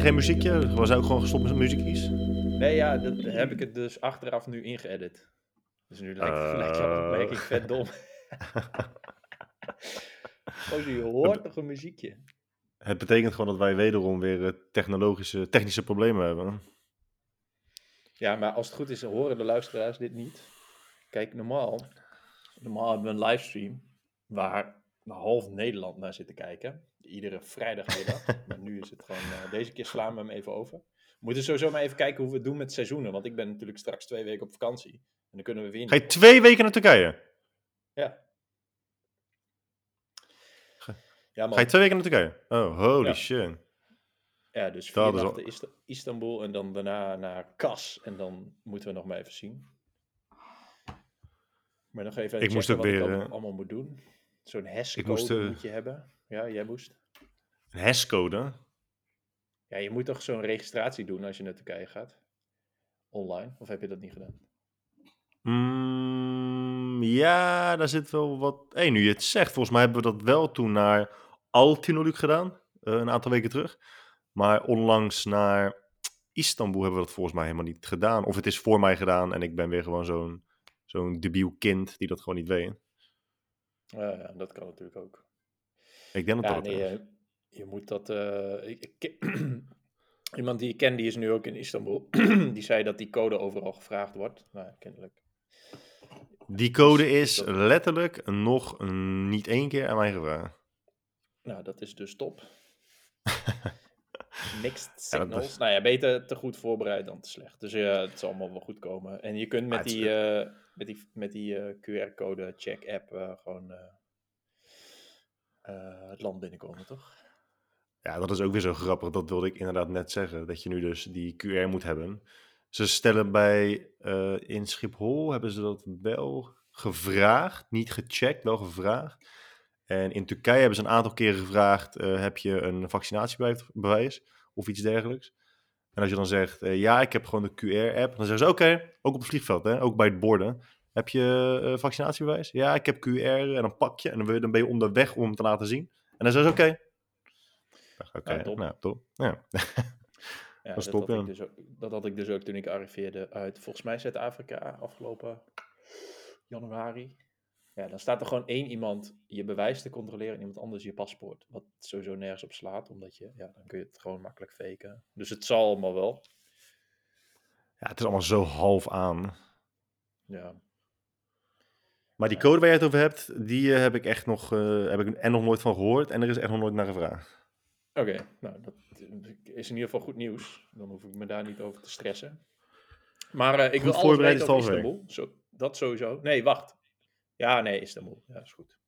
Geen muziekje? Was ook gewoon gestopt met muziekjes? Nee, ja, dat heb ik het dus achteraf nu ingeëdit. Dus nu lijkt, Uh. lijkt jouw opmerking vet dom. Oh, je hoort toch een muziekje? Het betekent gewoon dat wij wederom weer eh, technologische, technische problemen hebben. Ja, maar als het goed is, horen de luisteraars dit niet. Kijk, normaal, normaal hebben we een livestream waar half Nederland naar zit te kijken. Iedere vrijdagmiddag. maar nu is het gewoon, eh, deze keer slaan we hem even over. We moeten sowieso maar even kijken hoe we het doen met seizoenen. Want ik ben natuurlijk straks twee weken op vakantie. En dan kunnen we weer Ga je twee weken naar Turkije? Ja. Ja, man. Ga je twee weken naar Turkije? Oh, holy Ja. shit. Ja, dus vier is al- nachten Ist- Istanbul en dan daarna naar Kas. En dan moeten we nog maar even zien. Maar nog even Ik moest ook wat ik allemaal, eh, allemaal moet doen. Zo'n hashcode moest, moet je hebben. Ja, jij moest. Een hashcode? Ja, je moet toch zo'n registratie doen als je naar Turkije gaat? Online? Of heb je dat niet gedaan? Mm, ja, daar zit wel wat... Hé, nu je het zegt, volgens mij hebben we dat wel toen naar Altinoluk gedaan. eh, een aantal weken terug. Maar onlangs naar Istanbul hebben we dat volgens mij helemaal niet gedaan. Of het is voor mij gedaan en ik ben weer gewoon zo'n zo'n debiel kind die dat gewoon niet weet. Ja, ja, dat kan natuurlijk ook. Ik denk dat Ja, dat nee, is. eh, je moet dat... eh, ik, ik ken- Iemand die ik ken, die is nu ook in Istanbul. die zei dat die code overal gevraagd wordt. Nou, kennelijk. Die code dus is letterlijk nog niet één keer aan mij gevraagd. Nou, dat is dus top. Mixed Ja, signals. is- Nou ja, beter te goed voorbereid dan te slecht. Dus ja, het zal allemaal wel goed komen. En je kunt met Ah, die, eh, met die, met die QR-code check app eh, gewoon het land binnenkomen, toch? Ja, dat is ook weer zo grappig. Dat wilde ik inderdaad net zeggen. Dat je nu dus die QR moet hebben. Ze stellen bij eh, in Schiphol hebben ze dat wel gevraagd. Niet gecheckt, wel gevraagd. En in Turkije hebben ze een aantal keren gevraagd: eh, heb je een vaccinatiebewijs of iets dergelijks? En als je dan zegt: eh, ja, ik heb gewoon de QR-app, dan zeggen ze: oké, ook op het vliegveld, hè, ook bij het borden. Heb je eh, vaccinatiebewijs? Ja, ik heb QR. En dan pak je en dan ben je, dan ben je onderweg om hem te laten zien. En dan zeggen ze: oké. Oké, Ja, top. nou, top. Ja. Ja, Dat top, had ik dus ook, dat had ik dus ook toen ik arriveerde uit, volgens mij Zuid-Afrika, afgelopen januari. Ja, dan staat er gewoon één iemand je bewijs te controleren en iemand anders je paspoort. Wat sowieso nergens op slaat, omdat je, ja, dan kun je het gewoon makkelijk faken. Dus het zal allemaal wel. ja, het is allemaal zo half aan. Ja, Maar die code waar je het over hebt, die eh, heb ik echt nog, eh, heb ik en nog nooit van gehoord. En er is echt nog nooit naar gevraagd. oké. Nou, dat is in ieder geval goed nieuws. Dan hoef ik me daar niet over te stressen. Maar eh, ik wil alles weten over Istanbul. Zo, dat sowieso. Nee, wacht. Ja, nee, Istanbul. Ja, is goed.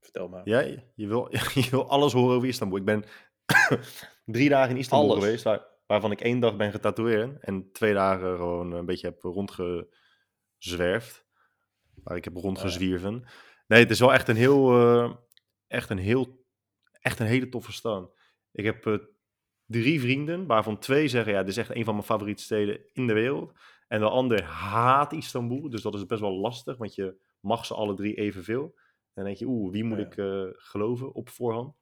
Vertel maar. Ja, je wil, je wil alles horen over Istanbul. Ik ben drie dagen in Istanbul Alles. geweest, waar, waarvan ik één dag ben getatoeëerd. En twee dagen gewoon een beetje heb rondgezwerfd. Waar ik heb rondgezwierven. Nee, het is wel echt een heel, eh, echt een heel, echt een hele toffe stad. Ik heb eh, drie vrienden, waarvan twee zeggen, ja, dit is echt een van mijn favoriete steden in de wereld. En de ander haat Istanbul, dus dat is best wel lastig, want je mag ze alle drie evenveel. En dan denk je, oeh, wie moet Ja. ik eh, geloven op voorhand?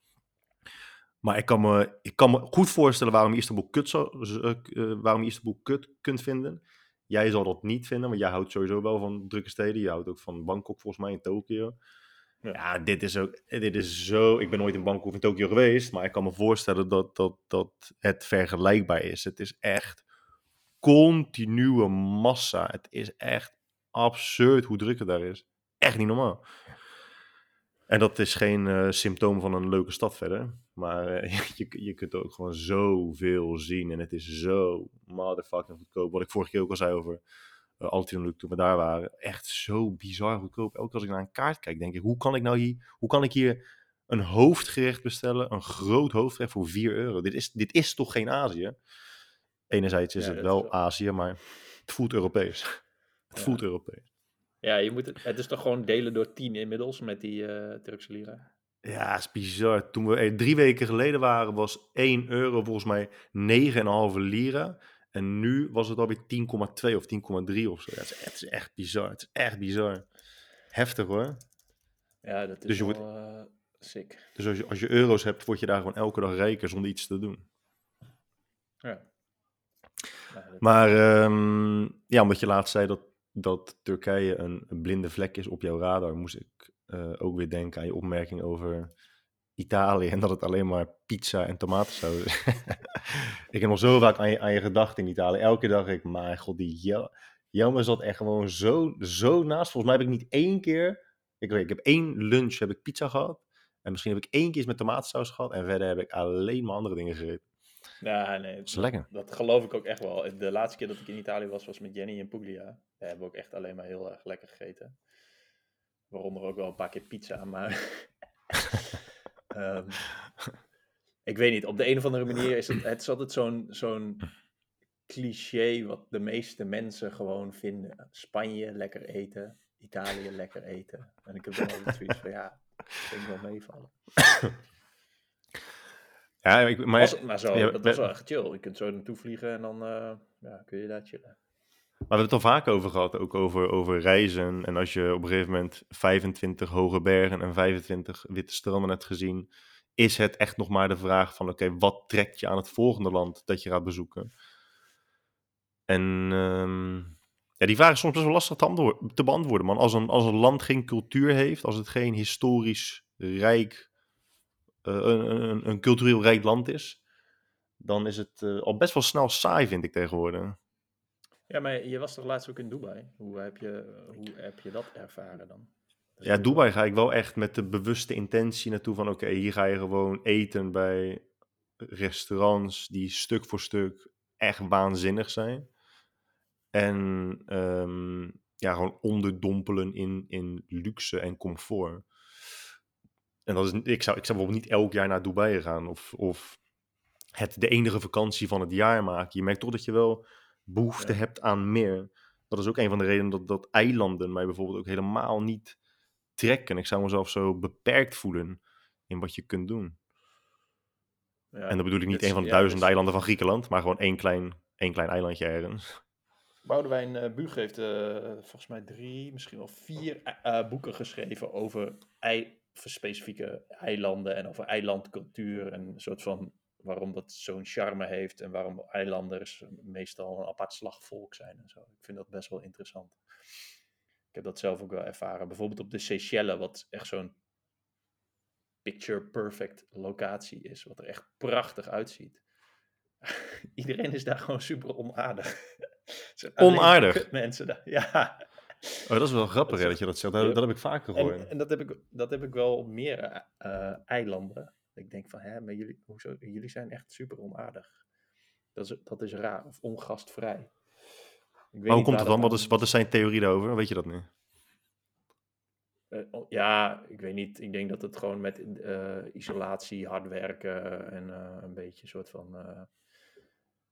Maar ik kan, me, ik kan me goed voorstellen waarom je Istanbul kut, eh, waarom je Istanbul kut kunt vinden. Jij zal dat niet vinden, want jij houdt sowieso wel van drukke steden. Je houdt ook van Bangkok volgens mij, in Tokio. Ja. Ja, dit is ook, dit is zo, ik ben nooit in Bangkok of in Tokio geweest, maar ik kan me voorstellen dat, dat, dat het vergelijkbaar is. Het is echt continue massa. Het is echt absurd hoe druk het daar is. Echt niet normaal. En dat is geen eh, symptoom van een leuke stad verder. Maar eh, je, je kunt ook gewoon zoveel zien. En het is zo motherfucking goedkoop. Wat ik vorige keer ook al zei over uh, toen we daar waren. Echt zo bizar goedkoop. Elke keer als ik naar een kaart kijk, denk ik, hoe kan ik nou hier, hoe kan ik hier een hoofdgerecht bestellen? Een groot hoofdgerecht voor 4 euro. Dit is, dit is toch geen Azië? Enerzijds is Ja, het wel is Azië, maar het voelt Europees. Het Ja. voelt Europees. Ja, je moet het, het is toch gewoon delen door 10 inmiddels met die eh Turkse lira. Ja, het is bizar. Toen we er drie weken geleden waren, was 1 euro volgens mij 9,5 lira. En nu was het alweer 10,2 of 10,3 of zo. Ja, het, is, het is echt bizar. Het is echt bizar. Heftig hoor. Ja, dat is Dus je wel wordt- eh, sick. Dus als je, als je euro's hebt, word je daar gewoon elke dag rijker zonder iets te doen. Ja. Maar ehm, ja, omdat je laatst zei dat, dat Turkije een, blinde vlek is op jouw radar, moest ik eh, ook weer denken aan je opmerking over Italië en dat het alleen maar pizza en tomatensaus is. ik heb nog zo vaak aan je, aan je in Italië. Elke dag ik, maar god, die Jelmer zat echt gewoon zo, zo naast. Volgens mij heb ik niet één keer, ik, weet, ik heb één lunch heb ik pizza gehad. En misschien heb ik één keer iets met tomatensaus gehad. En verder heb ik alleen maar andere dingen gegeten. Ja, nee, Dat is lekker. dat geloof ik ook echt wel. De laatste keer dat ik in Italië was, was met Jenny en Puglia. Daar hebben we ook echt alleen maar heel erg lekker gegeten. Waaronder ook wel een paar keer pizza, maar... Ehm, ik weet niet, op de een of andere manier is het, het is altijd zo'n zo'n cliché wat de meeste mensen gewoon vinden. Spanje, lekker eten. Italië, lekker eten. En ik heb dan altijd zoiets van, ja, dat vind ik wel meevallen. Ja, ik, maar Was, maar zo, ja, dat was wel echt chill. Je kunt zo naartoe vliegen en dan eh, ja, kun je daar chillen. Maar we hebben het al vaak over gehad, ook over, over reizen. En als je op een gegeven moment 25 hoge bergen en 25 witte stranden hebt gezien, is het echt nog maar de vraag van, oké, wat trekt je aan het volgende land dat je gaat bezoeken? En ehm, ja, die vraag is soms best wel lastig te, te beantwoorden, man. Als een, als een land geen cultuur heeft, als het geen historisch rijk, een, een, een cultureel rijk land is, dan is het eh, al best wel snel saai, vind ik tegenwoordig. Ja, maar je was toch laatst ook in Dubai? Hoe heb je, hoe heb je dat ervaren dan? Dat Ja, Dubai ga ik wel echt met de bewuste intentie naartoe van oké, hier ga je gewoon eten bij restaurants die stuk voor stuk echt waanzinnig zijn. En ehm, ja, gewoon onderdompelen in, in luxe en comfort. En dat is, ik, zou, ik zou bijvoorbeeld niet elk jaar naar Dubai gaan of, of het de enige vakantie van het jaar maken. Je merkt toch dat je wel behoefte Ja. hebt aan meer. Dat is ook een van de redenen dat, dat eilanden mij bijvoorbeeld ook helemaal niet trekken. Ik zou mezelf zo beperkt voelen in wat je kunt doen. Ja, En dan bedoel ik niet een van de ja, dus- eilanden van Griekenland, maar gewoon één klein, één klein eilandje ergens. Boudewijn eh Buug heeft eh, volgens mij drie, misschien wel vier eh, boeken geschreven over, ei, over specifieke eilanden en over eilandcultuur en een soort van waarom dat zo'n charme heeft en waarom eilanders meestal een apart slagvolk zijn en zo. Ik vind dat best wel interessant. Ik heb dat zelf ook wel ervaren. Bijvoorbeeld op de Seychelles, wat echt zo'n picture perfect locatie is, wat er echt prachtig uitziet. Iedereen is daar gewoon super onaardig. Onaardig? kutmensen daar. Ja. Oh, dat is wel grappig hè, dat je dat zegt. Dat, Ja. dat heb ik vaker gehoord. En, en dat, heb ik, dat heb ik wel op meer eh, eh, eilanden. Ik denk van, hè, maar jullie, hoezo, jullie zijn echt super onaardig. Dat is, dat is raar, of ongastvrij. Ik weet maar hoe niet komt het dan? dat Wat is, wat is zijn theorie daarover? Weet je dat nu? Eh, oh, ja, ik weet niet. Ik denk dat het gewoon met isolatie, hard werken en een beetje een soort van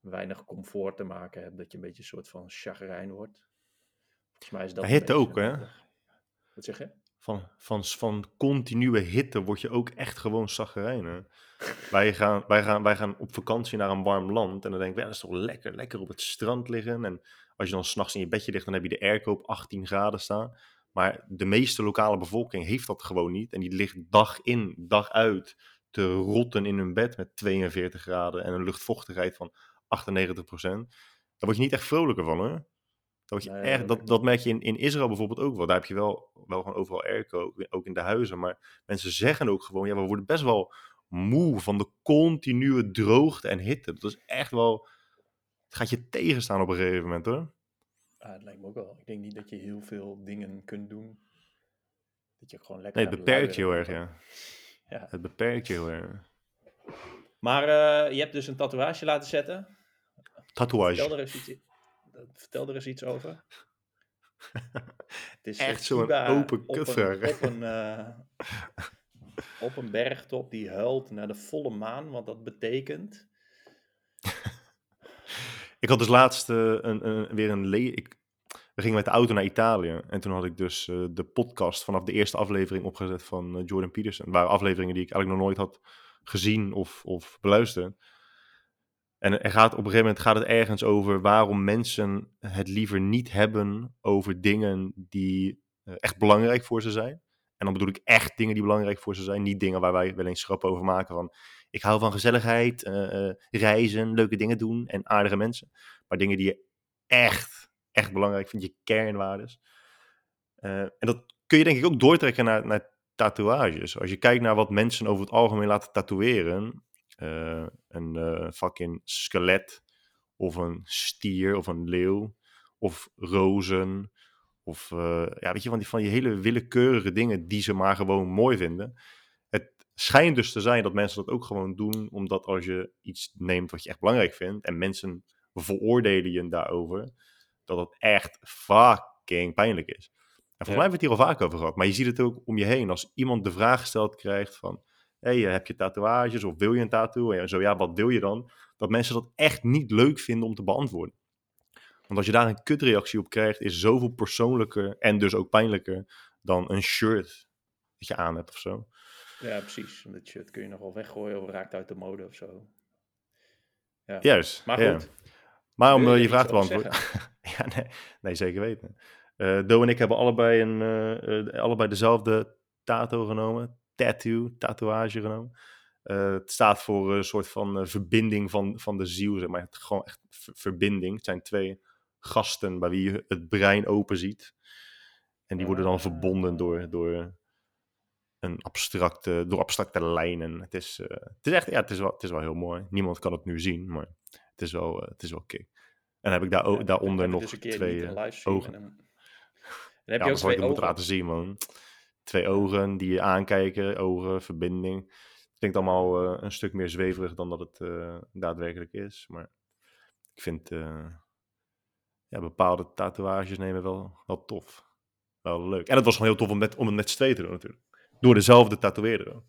weinig comfort te maken hebt. Dat je een beetje een soort van chagrijn wordt. Volgens mij is dat. Ja, een hitte ook, hè? Wat zeg je? Van, van, van continue hitte word je ook echt gewoon zaggerijnen. wij, gaan, wij, gaan, wij gaan op vakantie naar een warm land. En dan denk ik, ja, dat is toch lekker, lekker op het strand liggen. En als je dan s'nachts in je bedje ligt, dan heb je de airco op 18 graden staan. Maar de meeste lokale bevolking heeft dat gewoon niet. En die ligt dag in, dag uit te rotten in hun bed met 42 graden en een luchtvochtigheid van 98% Daar word je niet echt vrolijker van, hoor. Dat, echt, dat, dat merk je in, in Israël bijvoorbeeld ook wel. Daar heb je wel, wel gewoon overal airco, ook- in de huizen. Maar mensen zeggen ook gewoon, ja, we worden best wel moe van de continue droogte en hitte. Dat is echt wel, het gaat je tegenstaan op een gegeven moment, hoor. Ah, het lijkt me ook wel. Ik denk niet dat je heel veel dingen kunt doen. Dat je gewoon lekker. Nee, het beperkt je heel erg, ja. Ja. Het beperkt je heel erg. Maar eh, je hebt dus een tatoeage laten zetten. Vertel Tatoeage. er eens iets, vertel er eens iets over. Het is Echt zo'n open op een- kutvraag. Op een, eh, op een bergtop die huilt naar de volle maan, wat dat betekent. Ik had dus laatst eh, een, een, weer een... Le ik, we gingen met de auto naar Italië. En toen had ik dus eh, de podcast vanaf de eerste aflevering opgezet van Jordan Peterson. Waren afleveringen die ik eigenlijk nog nooit had gezien of, of beluisterd. En gaat, op een gegeven moment gaat het ergens over waarom mensen het liever niet hebben over dingen die eh, echt belangrijk voor ze zijn. En dan bedoel ik echt dingen die belangrijk voor ze zijn. Niet dingen waar wij wel eens grappen over maken van... ik hou van gezelligheid, eh, eh, reizen, leuke dingen doen en aardige mensen. Maar dingen die je echt, echt belangrijk vindt, je kernwaardes. En dat kun je denk ik ook doortrekken naar, naar tatoeages. Als je kijkt naar wat mensen over het algemeen laten tatoeëren, eh, een eh, fucking skelet, of een stier, of een leeuw, of rozen, of eh, ja, weet je, van die, van die hele willekeurige dingen die ze maar gewoon mooi vinden. Het schijnt dus te zijn dat mensen dat ook gewoon doen, omdat als je iets neemt wat je echt belangrijk vindt, en mensen veroordelen je daarover, dat het echt fucking pijnlijk is. En volgens Ja. mij hebben we het hier al vaak over gehad. Maar je ziet het ook om je heen. Als iemand de vraag gesteld krijgt van... Hey, heb je tatoeages of wil je een tattoo? En zo, ja, wat wil je dan? Dat mensen dat echt niet leuk vinden om te beantwoorden. Want als je daar een kutreactie op krijgt... is zoveel persoonlijker en dus ook pijnlijker... dan een shirt dat je aan hebt of zo. Ja, precies. Dat shirt kun je nog wel weggooien of raakt uit de mode of zo. Ja. Juist, Maar ja. goed, Maar om eh, je je vraag te beantwoorden... ja, nee, nee, zeker weten. Eh Do en ik hebben allebei, een, eh, eh, allebei dezelfde tato genomen. Tattoo, tatoeage genomen. Eh, het staat voor een soort van eh, verbinding van, van de ziel, zeg maar. Het, gewoon echt ver- verbinding. Het zijn twee gasten bij wie je het brein open ziet. En die worden dan verbonden door, door, een abstracte, door abstracte lijnen. Het is, eh, het is echt, ja, het is, wel, het is wel heel mooi. Niemand kan het nu zien, maar het is wel, het is wel kick. En heb ik daar, ja, daaronder nog dus een keer twee ogen. en dan- heb Ja, je dat ook twee moeten ogen? laten zien, man. Twee ogen die je aankijken, ogen, verbinding. Het klinkt allemaal eh, een stuk meer zweverig dan dat het eh, daadwerkelijk is. Maar ik vind eh, ja, bepaalde tatoeages nemen wel, wel tof. Wel leuk. En het was gewoon heel tof om, met, om het met z'n tweeën te doen natuurlijk. Door dezelfde tatoeëerder.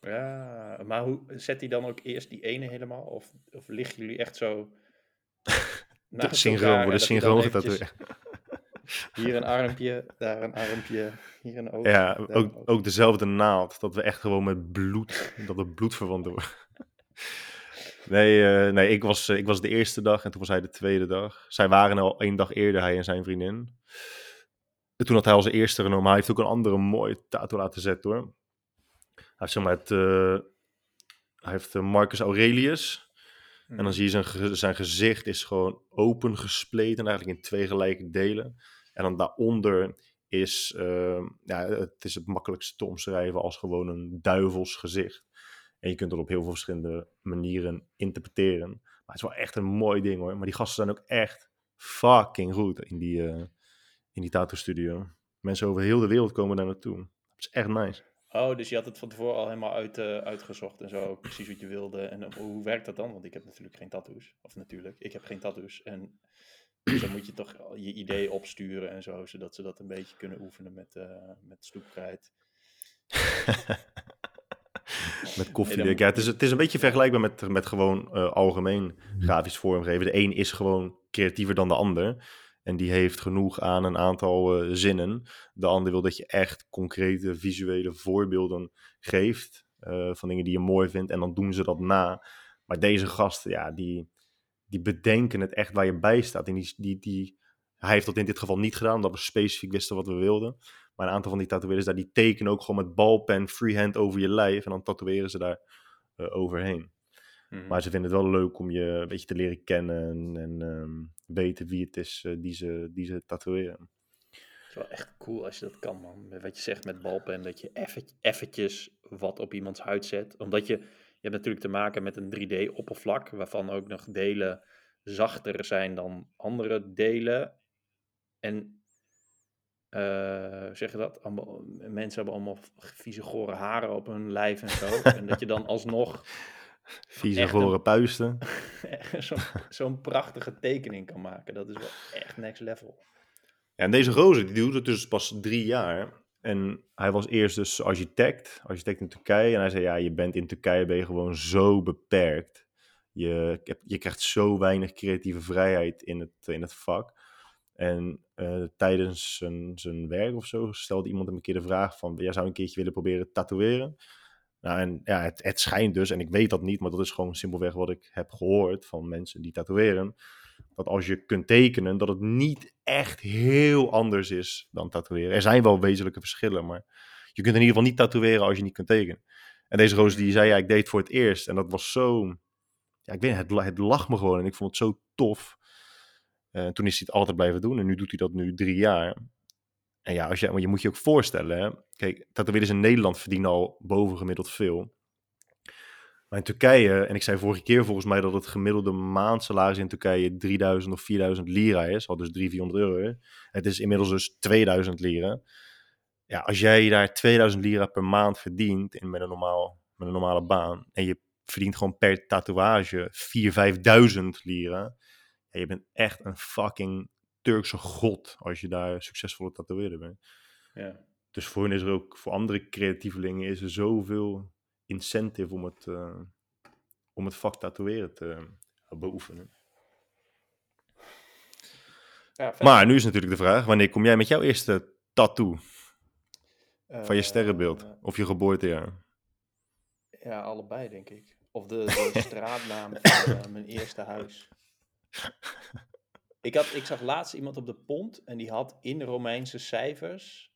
Ja, maar hoe zet hij dan ook eerst die ene helemaal? Of, of liggen jullie echt zo Synchroon, worden synchroon getatoeëerd. Hier een armpje, daar een armpje, hier een oog. Ja, ook, oog. ook dezelfde naald. Dat we echt gewoon met bloed, dat we bloedverwanten worden. Nee, eh, nee ik, was, eh, ik was de eerste dag en toen was hij de tweede dag. Zij waren al één dag eerder, hij en zijn vriendin. En toen had hij als eerste genomen. Maar hij heeft ook een andere mooie tattoo laten zetten hoor. Hij heeft zeg maar het, eh, hij heeft Marcus Aurelius. En dan zie je zijn, zijn gezicht is gewoon open gespleten, eigenlijk in twee gelijke delen. En dan daaronder is, ehm, ja, het is het makkelijkste te omschrijven als gewoon een duivels gezicht. En je kunt het op heel veel verschillende manieren interpreteren. Maar het is wel echt een mooi ding hoor. Maar die gasten zijn ook echt fucking goed in die, eh, in die tattoo studio. Mensen over heel de wereld komen daar naartoe. Dat is echt nice. Oh, dus je had het van tevoren al helemaal uit, eh, uitgezocht en zo, precies wat je wilde. En eh, hoe werkt dat dan? Want ik heb natuurlijk geen tattoos. Of natuurlijk, ik heb geen tattoos. En dus dan moet je toch je idee opsturen en zo, zodat ze dat een beetje kunnen oefenen met, eh met stoepkrijt. Met koffie. Nee, dan- ja, het, is, het is een beetje vergelijkbaar met, met gewoon algemeen grafisch vormgeven. De een is gewoon creatiever dan de ander. En die heeft genoeg aan een aantal eh, zinnen. De ander wil dat je echt concrete visuele voorbeelden geeft. eh, van dingen die je mooi vindt. En dan doen ze dat na. Maar deze gasten, ja, die, die bedenken het echt waar je bij staat. En die, die, die, hij heeft dat in dit geval niet gedaan, omdat we specifiek wisten wat we wilden. Maar een aantal van die tatoeëerders daar, die tekenen ook gewoon met balpen freehand over je lijf. En dan tatoeëren ze daar eh, overheen. Mhm. Maar ze vinden het wel leuk om je een beetje te leren kennen en, ehm, weten wie het is eh, die, ze, die ze tatoeëren. Het is wel echt cool als je dat kan, man. Wat je zegt met balpen, dat je even, eventjes wat op iemands huid zet. Omdat je, je hebt natuurlijk te maken met een 3D-oppervlak, waarvan ook nog delen zachter zijn dan andere delen. En, hoe zeg je dat? Allemaal, mensen hebben allemaal vieze gore haren op hun lijf en zo. en dat je dan alsnog Vieze gore puisten. zo'n prachtige tekening kan maken. Dat is wel echt next level. Ja, en deze gozer, die doet het dus pas drie jaar. En hij was eerst dus architect, architect in Turkije. En hij zei, ja, je bent in Turkije ben je gewoon zo beperkt. Je, je krijgt zo weinig creatieve vrijheid in het, in het vak. En eh, tijdens zijn, zijn werk of zo stelde iemand hem een keer de vraag van... Jij zou een keertje willen proberen tatoeëren? Nou, en ja, het, het schijnt dus, en ik weet dat niet, maar dat is gewoon simpelweg wat ik heb gehoord van mensen die tatoeëren. Dat als je kunt tekenen, dat het niet echt heel anders is dan tatoeëren. Er zijn wel wezenlijke verschillen, maar je kunt in ieder geval niet tatoeëren als je niet kunt tekenen. En deze roos die zei, ja, ik deed het voor het eerst. En dat was zo, ja, ik weet het, het lag me gewoon en ik vond het zo tof. Uh, toen is hij het altijd blijven doen en nu doet hij dat nu drie jaar. En ja, als je, je moet je ook voorstellen, hè? kijk, tatoeëerders in Nederland verdienen al bovengemiddeld veel. Maar in Turkije, en ik zei vorige keer volgens mij dat het gemiddelde maandsalaris in Turkije 3000 of 4000 lira is, al dus 300, 400 euro. Het is inmiddels dus 2000 lira. Ja, als jij daar 2000 lira per maand verdient in, met, een normaal, met een normale baan, en je verdient gewoon per tatoeage 4.000, 5.000 lira, ja, je bent echt een fucking Turkse god als je daar succesvolle tatoeëerder bent. Ja. Dus voor hen is er ook, voor andere creatievelingen is er zoveel incentive om het, uh, om het vak tatoeëren te uh, beoefenen. Ja, maar nu is natuurlijk de vraag, wanneer kom jij met jouw eerste tattoo? Van je sterrenbeeld Uh, of je geboortejaar? Ja, allebei denk ik. Of de, de straatnaam van mijn eerste huis. Ik, had, ik zag laatst iemand op de pont en die had in Romeinse cijfers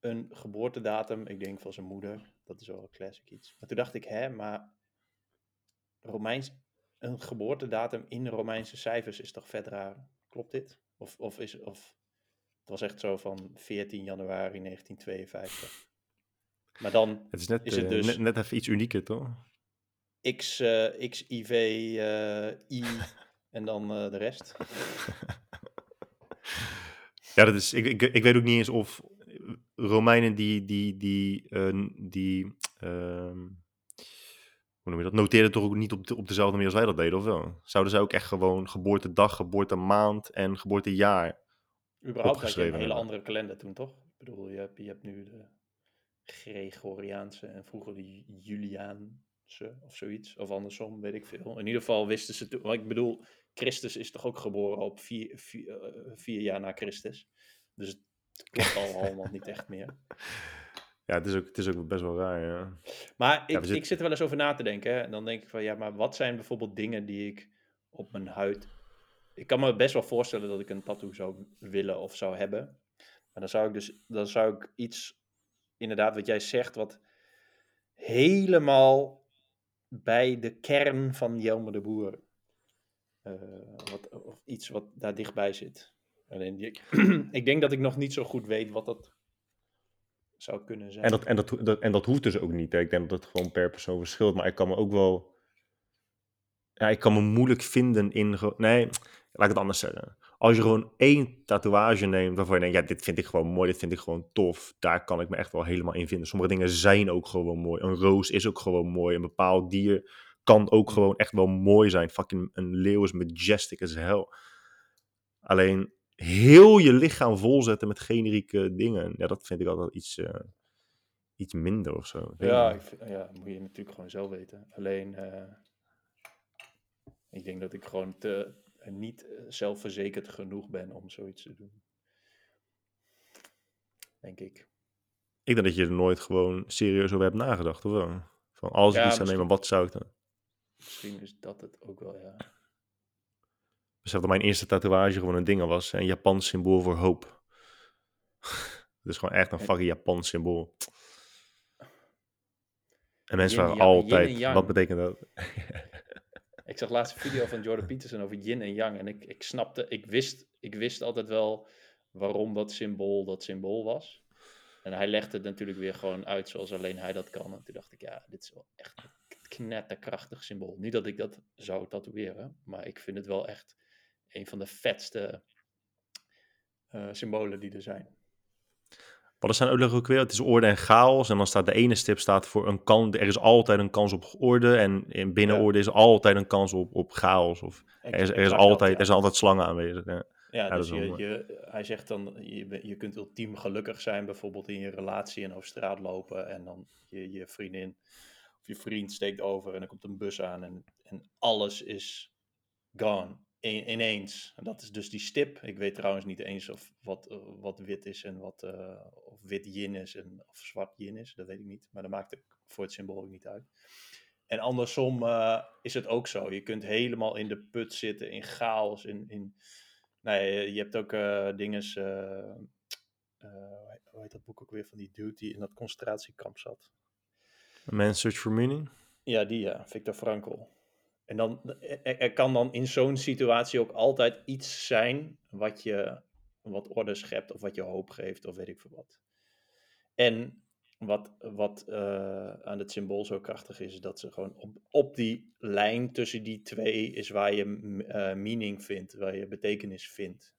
een geboortedatum, ik denk van zijn moeder. Dat is wel een classic iets. Maar toen dacht ik, hè, maar Romeins, een geboortedatum in Romeinse cijfers is toch vet raar? Klopt dit? Of, of, is, of het was echt zo van 14 januari 1952. Maar dan Het is net, is het eh, dus net, net even iets unieker, toch? X, eh XIV, eh, I en dan eh, de rest. Ja, dat is, ik, ik, ik weet ook niet eens of Romeinen die, die, die, eh, die ehm, hoe noem je dat, noteerden toch ook niet op, de, op dezelfde manier als wij dat deden, of wel? Zouden zij ook echt gewoon geboortedag, geboortemaand en geboortejaar Überhaupt had je een hele andere kalender toen, toch? Ik bedoel, je hebt, je hebt nu de Gregoriaanse en vroeger de Juliaanse of zoiets. Of andersom, weet ik veel. In ieder geval wisten ze toen... Ik bedoel, Christus is toch ook geboren op vier, vier, eh, vier jaar na Christus. Dus het klopt al allemaal niet echt meer. Ja, het is ook, het is ook best wel raar, ja. Maar ik, zitten- ik zit er wel eens over na te denken. Hè? En dan denk ik van, ja, maar wat zijn bijvoorbeeld dingen die ik op mijn huid... Ik kan me best wel voorstellen dat ik een tattoo zou willen of zou hebben. Maar dan zou ik dus, dan zou ik iets, inderdaad wat jij zegt, wat helemaal bij de kern van Jelme de Boer. Eh, wat, of iets wat daar dichtbij zit. Alleen die, ik denk dat ik nog niet zo goed weet wat dat zou kunnen zijn. En dat, en, dat, en dat hoeft dus ook niet. Hè. Ik denk dat het gewoon per persoon verschilt. Maar ik kan me ook wel. Ja, ik kan me moeilijk vinden in. Nee, laat ik het anders zeggen. Als je gewoon één tatoeage neemt waarvan je denkt, ja, dit vind ik gewoon mooi, dit vind ik gewoon tof. Daar kan ik me echt wel helemaal in vinden. Sommige dingen zijn ook gewoon mooi. Een roos is ook gewoon mooi. Een bepaald dier kan ook gewoon echt wel mooi zijn. Fucking een leeuw is majestic as hell. Alleen heel je lichaam volzetten met generieke dingen. Ja, dat vind ik altijd iets, eh, iets minder of zo. Ja, niet. ik vind- ja, moet je natuurlijk gewoon zelf weten. Alleen, eh, ik denk dat ik gewoon te, eh, niet zelfverzekerd genoeg ben om zoiets te doen. Denk ik. Ik denk dat je er nooit gewoon serieus over hebt nagedacht, of wel? Van als ik Ja, iets zou nemen, wat zou ik dan? Misschien is dat het ook wel, ja. Besef dat mijn eerste tatoeage gewoon een ding was. Een Japans symbool voor hoop. Het is gewoon echt een En- fucking Japans symbool. En mensen Yin en vragen yang, yin en altijd, wat betekent dat? Ik zag laatst een video van Jordan Peterson over yin en yang. En ik, ik snapte, ik wist, ik wist altijd wel waarom dat symbool dat symbool was. En hij legde het natuurlijk weer gewoon uit zoals alleen hij dat kan. En toen dacht ik, ja, dit is wel echt knetterkrachtig symbool. Niet dat ik dat zou tatoeëren, maar ik vind het wel echt een van de vetste eh, symbolen die er zijn. Wat is zijn uitleg ook weer? Het is orde en chaos. En dan staat de ene stip staat voor een kans. Er is altijd een kans op orde. En in binnen Ja. orde is altijd een kans op, op chaos. Of er is, er, is dat, altijd, ja. er zijn altijd slangen aanwezig. Ja. Dus je, hij zegt dan, je, je kunt ultiem gelukkig zijn, bijvoorbeeld in je relatie en over straat lopen en dan je, je vriendin of je vriend steekt over en er komt een bus aan en, en alles is gone, in, ineens. En dat is dus die stip. Ik weet trouwens niet eens of wat, eh, wat wit is en wat eh, of wit yin is en of zwart yin is, dat weet ik niet. Maar dat maakt voor het symbool ook niet uit. En andersom eh, is het ook zo. Je kunt helemaal in de put zitten, in chaos, in, in Nee, je hebt ook eh, hoe heet dat boek ook weer van die dude die in dat concentratiekamp zat? Man's Search for Meaning? Ja, die ja, Viktor Frankl. En dan, er, kan dan in zo'n situatie ook altijd iets zijn wat je wat orde schept of wat je hoop geeft of weet ik veel wat. En wat, wat uh, aan het symbool zo krachtig is, is dat ze gewoon op, op die lijn tussen die twee is waar je uh, meaning vindt, waar je betekenis vindt.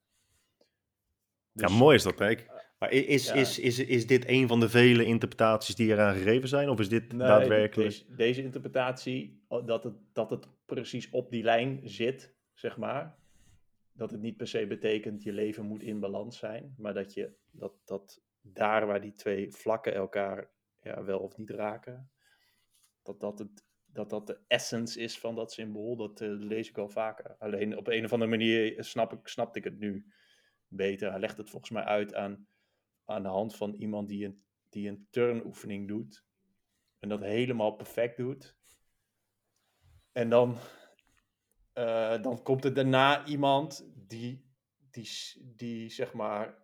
Dus, ja, mooi is dat, hè? Maar is, ja. is, is, is dit een van de vele interpretaties die eraan gegeven zijn? Of is dit nee, daadwerkelijk... Deze, deze interpretatie, dat het, dat het precies op die lijn zit, zeg maar. Dat het niet per se betekent je leven moet in balans zijn. Maar dat, je, dat, dat daar waar die twee vlakken elkaar ja, wel of niet raken... Dat dat, het, dat dat de essence is van dat symbool. Dat uh, lees ik al vaker. Alleen op een of andere manier snap ik, snapte ik het nu beter. Hij legt het volgens mij uit aan aan de hand van iemand die een, die een turnoefening doet. En dat helemaal perfect doet. En dan, uh, dan komt er daarna iemand die, die, die zeg maar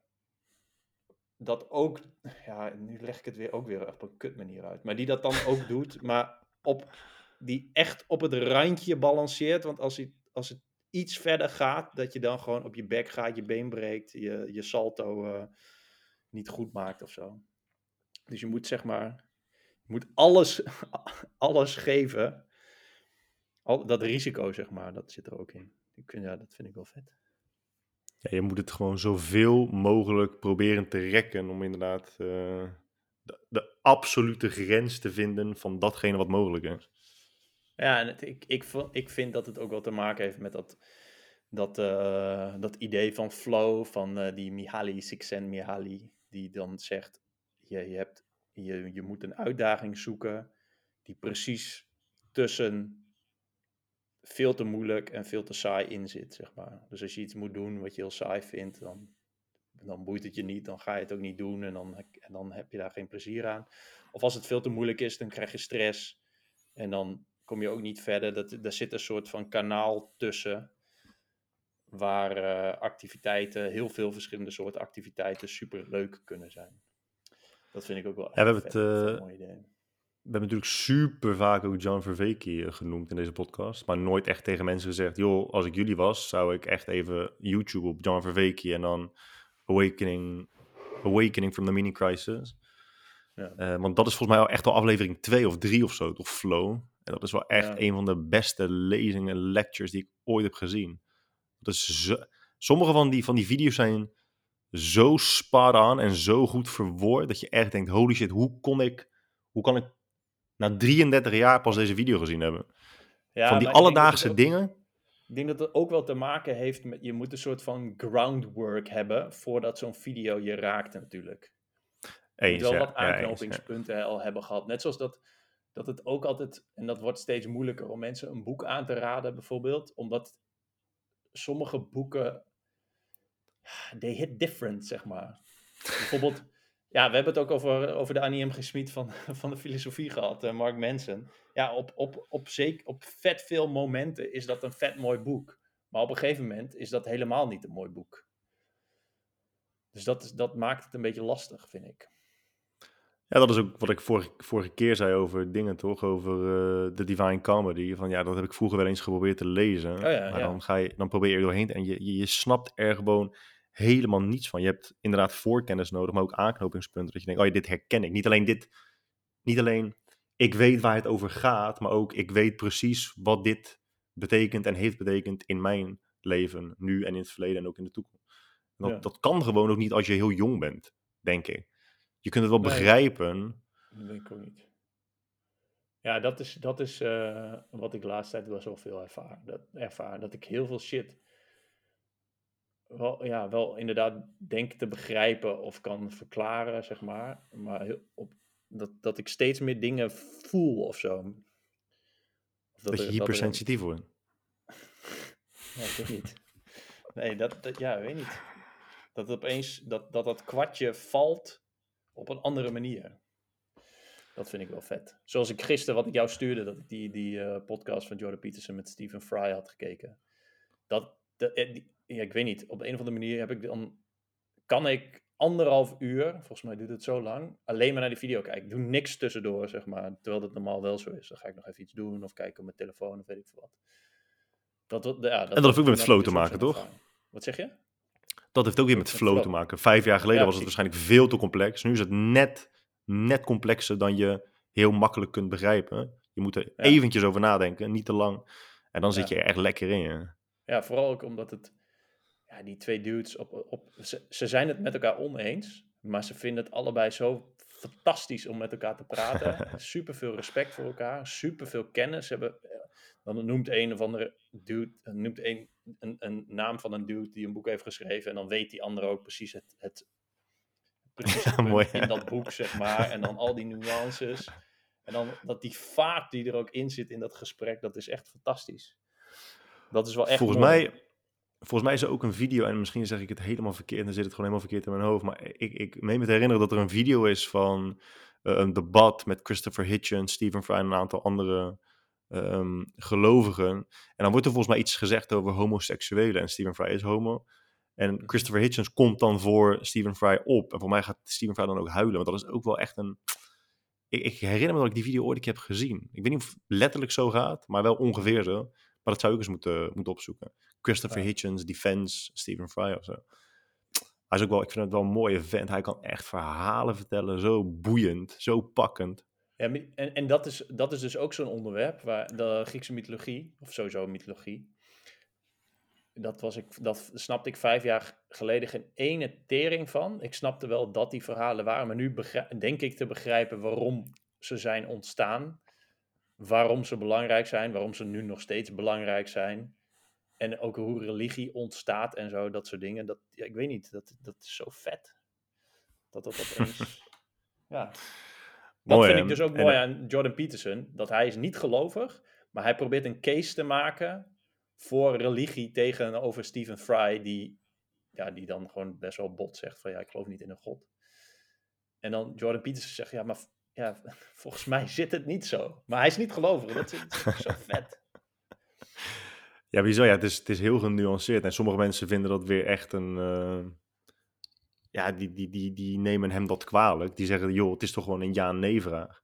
dat ook, ja, nu leg ik het weer ook weer op een kut manier uit, maar die dat dan ook doet, maar op, die echt op het randje balanceert, want als, hij, als het iets verder gaat, dat je dan gewoon op je bek gaat, je been breekt, je, je salto uh, niet goed maakt of zo. Dus je moet zeg maar, je moet alles, alles geven. Al, dat risico zeg maar, dat zit er ook in. Ik ja, dat vind ik wel vet. Ja, je moet het gewoon zoveel mogelijk proberen te rekken om inderdaad de, de, absolute grens te vinden van datgene wat mogelijk is. Ja, en ik, ik, ik vind dat het ook wel te maken heeft met dat, dat, uh, dat idee van flow van uh, die Mihaly Csikszentmihalyi die dan zegt, je, je, hebt, je, je moet een uitdaging zoeken die precies tussen veel te moeilijk en veel te saai in zit, zeg maar. Dus als je iets moet doen wat je heel saai vindt, dan, dan boeit het je niet, dan ga je het ook niet doen en dan, en dan heb je daar geen plezier aan. Of als het veel te moeilijk is, dan krijg je stress en dan kom je ook niet verder. Dat, daar zit een soort van kanaal tussen waar uh, activiteiten, heel veel verschillende soorten activiteiten, super leuk kunnen zijn. Dat vind ik ook wel ja, we hebben het, uh, mooi idee. We hebben natuurlijk super vaak ook John Verveke eh, genoemd in deze podcast, maar nooit echt tegen mensen gezegd, joh, als ik jullie was, zou ik echt even YouTube op John Verveke en dan Awakening, Awakening from the Mini Crisis. Ja. Uh, want dat is volgens mij al echt al aflevering 2 of 3 of zo, toch Flow. En dat is wel echt ja. een van de beste lezingen, lectures die ik ooit heb gezien. Dus zo, sommige van die, van die video's zijn zo spot aan en zo goed verwoord dat je echt denkt: holy shit, hoe kon ik, hoe kan ik na 33 jaar pas deze video gezien hebben? Ja, van die alledaagse dingen. Ik denk dat het ook wel te maken heeft met, je moet een soort van groundwork hebben voordat zo'n video je raakt natuurlijk. Eens, je moet wel wat aanknopingspunten ja, al hebben gehad. Net zoals dat, dat het ook altijd, en dat wordt steeds moeilijker om mensen een boek aan te raden bijvoorbeeld, omdat sommige boeken, they hit different, zeg maar. Bijvoorbeeld, ja, we hebben het ook over, over de Annie M. Van, van de filosofie gehad, uh, Mark Manson. Ja, op, op, op, zeker, op vet veel momenten is dat een vet mooi boek. Maar op een gegeven moment is dat helemaal niet een mooi boek. Dus dat, dat maakt het een beetje lastig, vind ik. Ja, dat is ook wat ik vorige, vorige keer zei over dingen, toch? Over uh, de Divine Comedy. Van ja, dat heb ik vroeger wel eens geprobeerd te lezen. Oh ja, maar dan, ga je, dan probeer je er doorheen en je, je, je, snapt er gewoon helemaal niets van. Je hebt inderdaad voorkennis nodig, maar ook aanknopingspunten. Dat je denkt, oh ja, dit herken ik. Niet alleen dit, niet alleen ik weet waar het over gaat, maar ook ik weet precies wat dit betekent en heeft betekend in mijn leven, nu en in het verleden en ook in de toekomst. Dat, ja. dat kan gewoon ook niet als je heel jong bent, denk ik. Je kunt het wel nee, begrijpen. Dat denk ik ook niet. Ja, dat is, dat is uh, wat ik de laatste tijd wel zoveel ervaar. Dat, ervaar. dat ik heel veel shit wel, ja, wel inderdaad denk te begrijpen of kan verklaren, zeg maar. Maar heel, op, dat, dat ik steeds meer dingen voel of zo. Of dat, dat, je hypersensitief wordt. ja, ik weet niet. Nee, dat, dat, ja, weet niet. Dat opeens, dat, dat dat kwartje valt op een andere manier. Dat vind ik wel vet. Zoals ik gisteren, wat ik jou stuurde, dat ik die, die uh, podcast van Jordan Peterson met Stephen Fry had gekeken. Dat, dat eh, ja, ik weet niet, op een of andere manier heb ik dan, kan ik anderhalf uur, volgens mij duurt het zo lang, alleen maar naar die video kijken. Ik doe niks tussendoor, zeg maar. Terwijl dat normaal wel zo is. Dan ga ik nog even iets doen of kijken op mijn telefoon of weet ik veel wat. Dat, ja, dat en dat heeft ook weer met flow te maken, toch? Wat zeg je? Dat heeft ook weer met flow te maken. Vijf jaar geleden Ja, was het waarschijnlijk veel te complex. Nu is het net, net complexer dan je heel makkelijk kunt begrijpen. Je moet er eventjes over nadenken, niet te lang. En dan zit je er echt lekker in. Ja. Ja, vooral ook omdat het... Ja, die twee dudes op... op ze, ze zijn het met elkaar oneens, maar ze vinden het allebei zo fantastisch om met elkaar te praten. super veel respect voor elkaar, super veel kennis. Ze hebben, dan noemt een of andere dude, eh, noemt een, een, een naam van een dude die een boek heeft geschreven en dan weet die andere ook precies het, het, precies het punt mooi, in dat boek, zeg maar. En dan al die nuances. En dan dat die vaart die er ook in zit in dat gesprek, dat is echt fantastisch. Dat is wel echt volgens, mooi. mij, volgens mij is er ook een video, en misschien zeg ik het helemaal verkeerd, en dan zit het gewoon helemaal verkeerd in mijn hoofd. Maar ik, ik meen me te herinneren dat er een video is van eh, een debat met Christopher Hitchens, Stephen Fry en een aantal andere ehm, gelovigen. En dan wordt er volgens mij iets gezegd over homoseksuelen. En Stephen Fry is homo. En Christopher Hitchens komt dan voor Stephen Fry op. En voor mij gaat Stephen Fry dan ook huilen. Want dat is ook wel echt een. Ik, ik herinner me dat ik die video ooit heb gezien. Ik weet niet of het letterlijk zo gaat, maar wel ongeveer zo. Maar dat zou ik eens moeten, moeten opzoeken. Christopher Ja. Hitchens, Defense, Stephen Fry of zo. Hij is ook wel, ik vind het wel een mooie vent. Hij kan echt verhalen vertellen. Zo boeiend, zo pakkend. Ja, en, en dat, is, dat is dus ook zo'n onderwerp waar de Griekse mythologie, of sowieso mythologie, dat, was ik, dat snapte ik vijf jaar geleden geen ene tering van. Ik snapte wel dat die verhalen waren, maar nu begrijp, denk ik te begrijpen waarom ze zijn ontstaan, waarom ze belangrijk zijn, waarom ze nu nog steeds belangrijk zijn. En ook hoe religie ontstaat en zo, dat soort dingen. Dat, ja, ik weet niet, dat, dat is zo vet. Dat dat opeens... ja, dat Mooi, vind ik dus ook mooi aan Jordan Peterson. Dat hij is niet gelovig, maar hij probeert een case te maken voor religie tegenover Stephen Fry, die, ja, die dan gewoon best wel bot zegt van ja, ik geloof niet in een god. En dan Jordan Peterson zegt, ja, maar ja, volgens mij zit het niet zo. Maar hij is niet gelovig, dat is, dat is zo vet. Ja, wieso? Ja, het is, het is heel genuanceerd. En sommige mensen vinden dat weer echt een... eh, ja, die, die, die, die nemen hem dat kwalijk. Die zeggen, joh, het is toch gewoon een ja-nee vraag.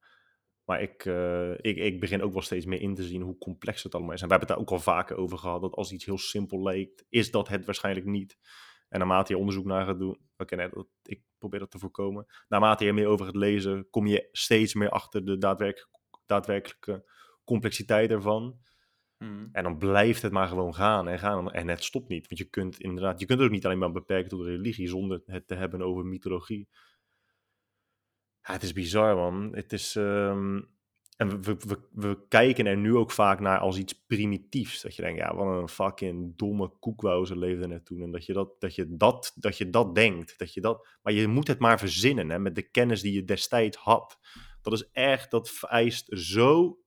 Maar ik, eh, ik, ik begin ook wel steeds meer in te zien hoe complex het allemaal is. En we hebben het daar ook al vaker over gehad, dat als iets heel simpel lijkt, is dat het waarschijnlijk niet. En naarmate je onderzoek naar gaat doen, ik probeer dat te voorkomen. Naarmate je er meer over gaat lezen, kom je steeds meer achter de daadwerk, daadwerkelijke complexiteit ervan. Mhm. En dan blijft het maar gewoon gaan en gaan. En het stopt niet. Want je kunt inderdaad, je kunt het ook niet alleen maar beperken tot religie zonder het te hebben over mythologie. Ja, het is bizar, man. Het is. ehm, en we, we, we, kijken er nu ook vaak naar als iets primitiefs. Dat je denkt, ja, wat een fucking domme koekwauze leefde er toen. En dat je dat, dat, je dat, dat je dat denkt. Dat je dat, maar je moet het maar verzinnen, hè, met de kennis die je destijds had. Dat is echt, dat vereist zo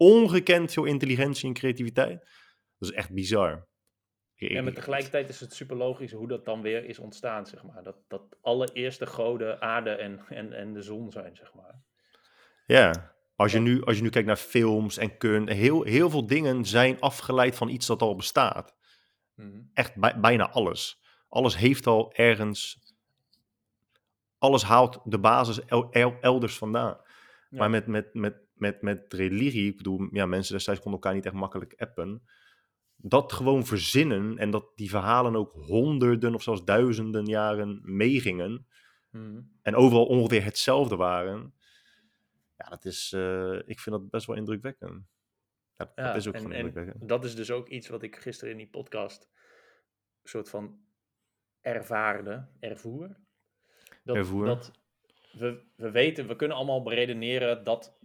ongekend veel intelligentie en creativiteit. Dat is echt bizar. En met ik- tegelijkertijd is het super logisch hoe dat dan weer is ontstaan, zeg maar. Dat, dat allereerste goden aarde en, en, en de zon zijn, zeg maar. Ja, als je, nu, als je nu kijkt naar films en kunst, heel, heel veel dingen zijn afgeleid van iets dat al bestaat. Mhm. Echt bij- bijna alles. Alles heeft al ergens, alles haalt de basis el- el- elders vandaan. Ja. Maar met, met, met, met, met religie, ik bedoel, ja, mensen destijds konden elkaar niet echt makkelijk appen. Dat gewoon verzinnen en dat die verhalen ook honderden of zelfs duizenden jaren meegingen. Mhm. en overal ongeveer hetzelfde waren. Ja, dat is, eh, ik vind dat best wel indrukwekkend. Ja, Ja, dat is ook en, dat is dus ook iets wat ik gisteren in die podcast soort van ervaarde, ervoer. Dat, Ervoer. dat we, we weten, we kunnen allemaal beredeneren dat,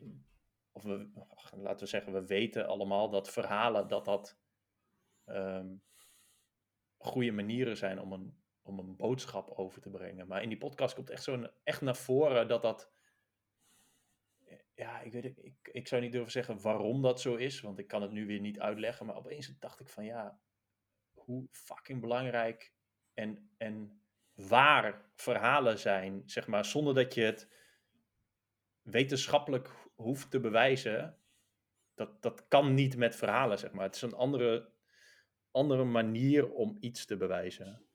of we, laten we zeggen, we weten allemaal dat verhalen, dat dat ehm, goede manieren zijn om een, om een boodschap over te brengen. Maar in die podcast komt echt zo echt naar voren dat dat ja, ik weet ik, ik zou niet durven zeggen waarom dat zo is, want ik kan het nu weer niet uitleggen. Maar opeens dacht ik van ja, hoe fucking belangrijk en, en waar verhalen zijn, zeg maar, zonder dat je het wetenschappelijk hoeft te bewijzen. Dat, dat kan niet met verhalen, zeg maar. Het is een andere, andere manier om iets te bewijzen.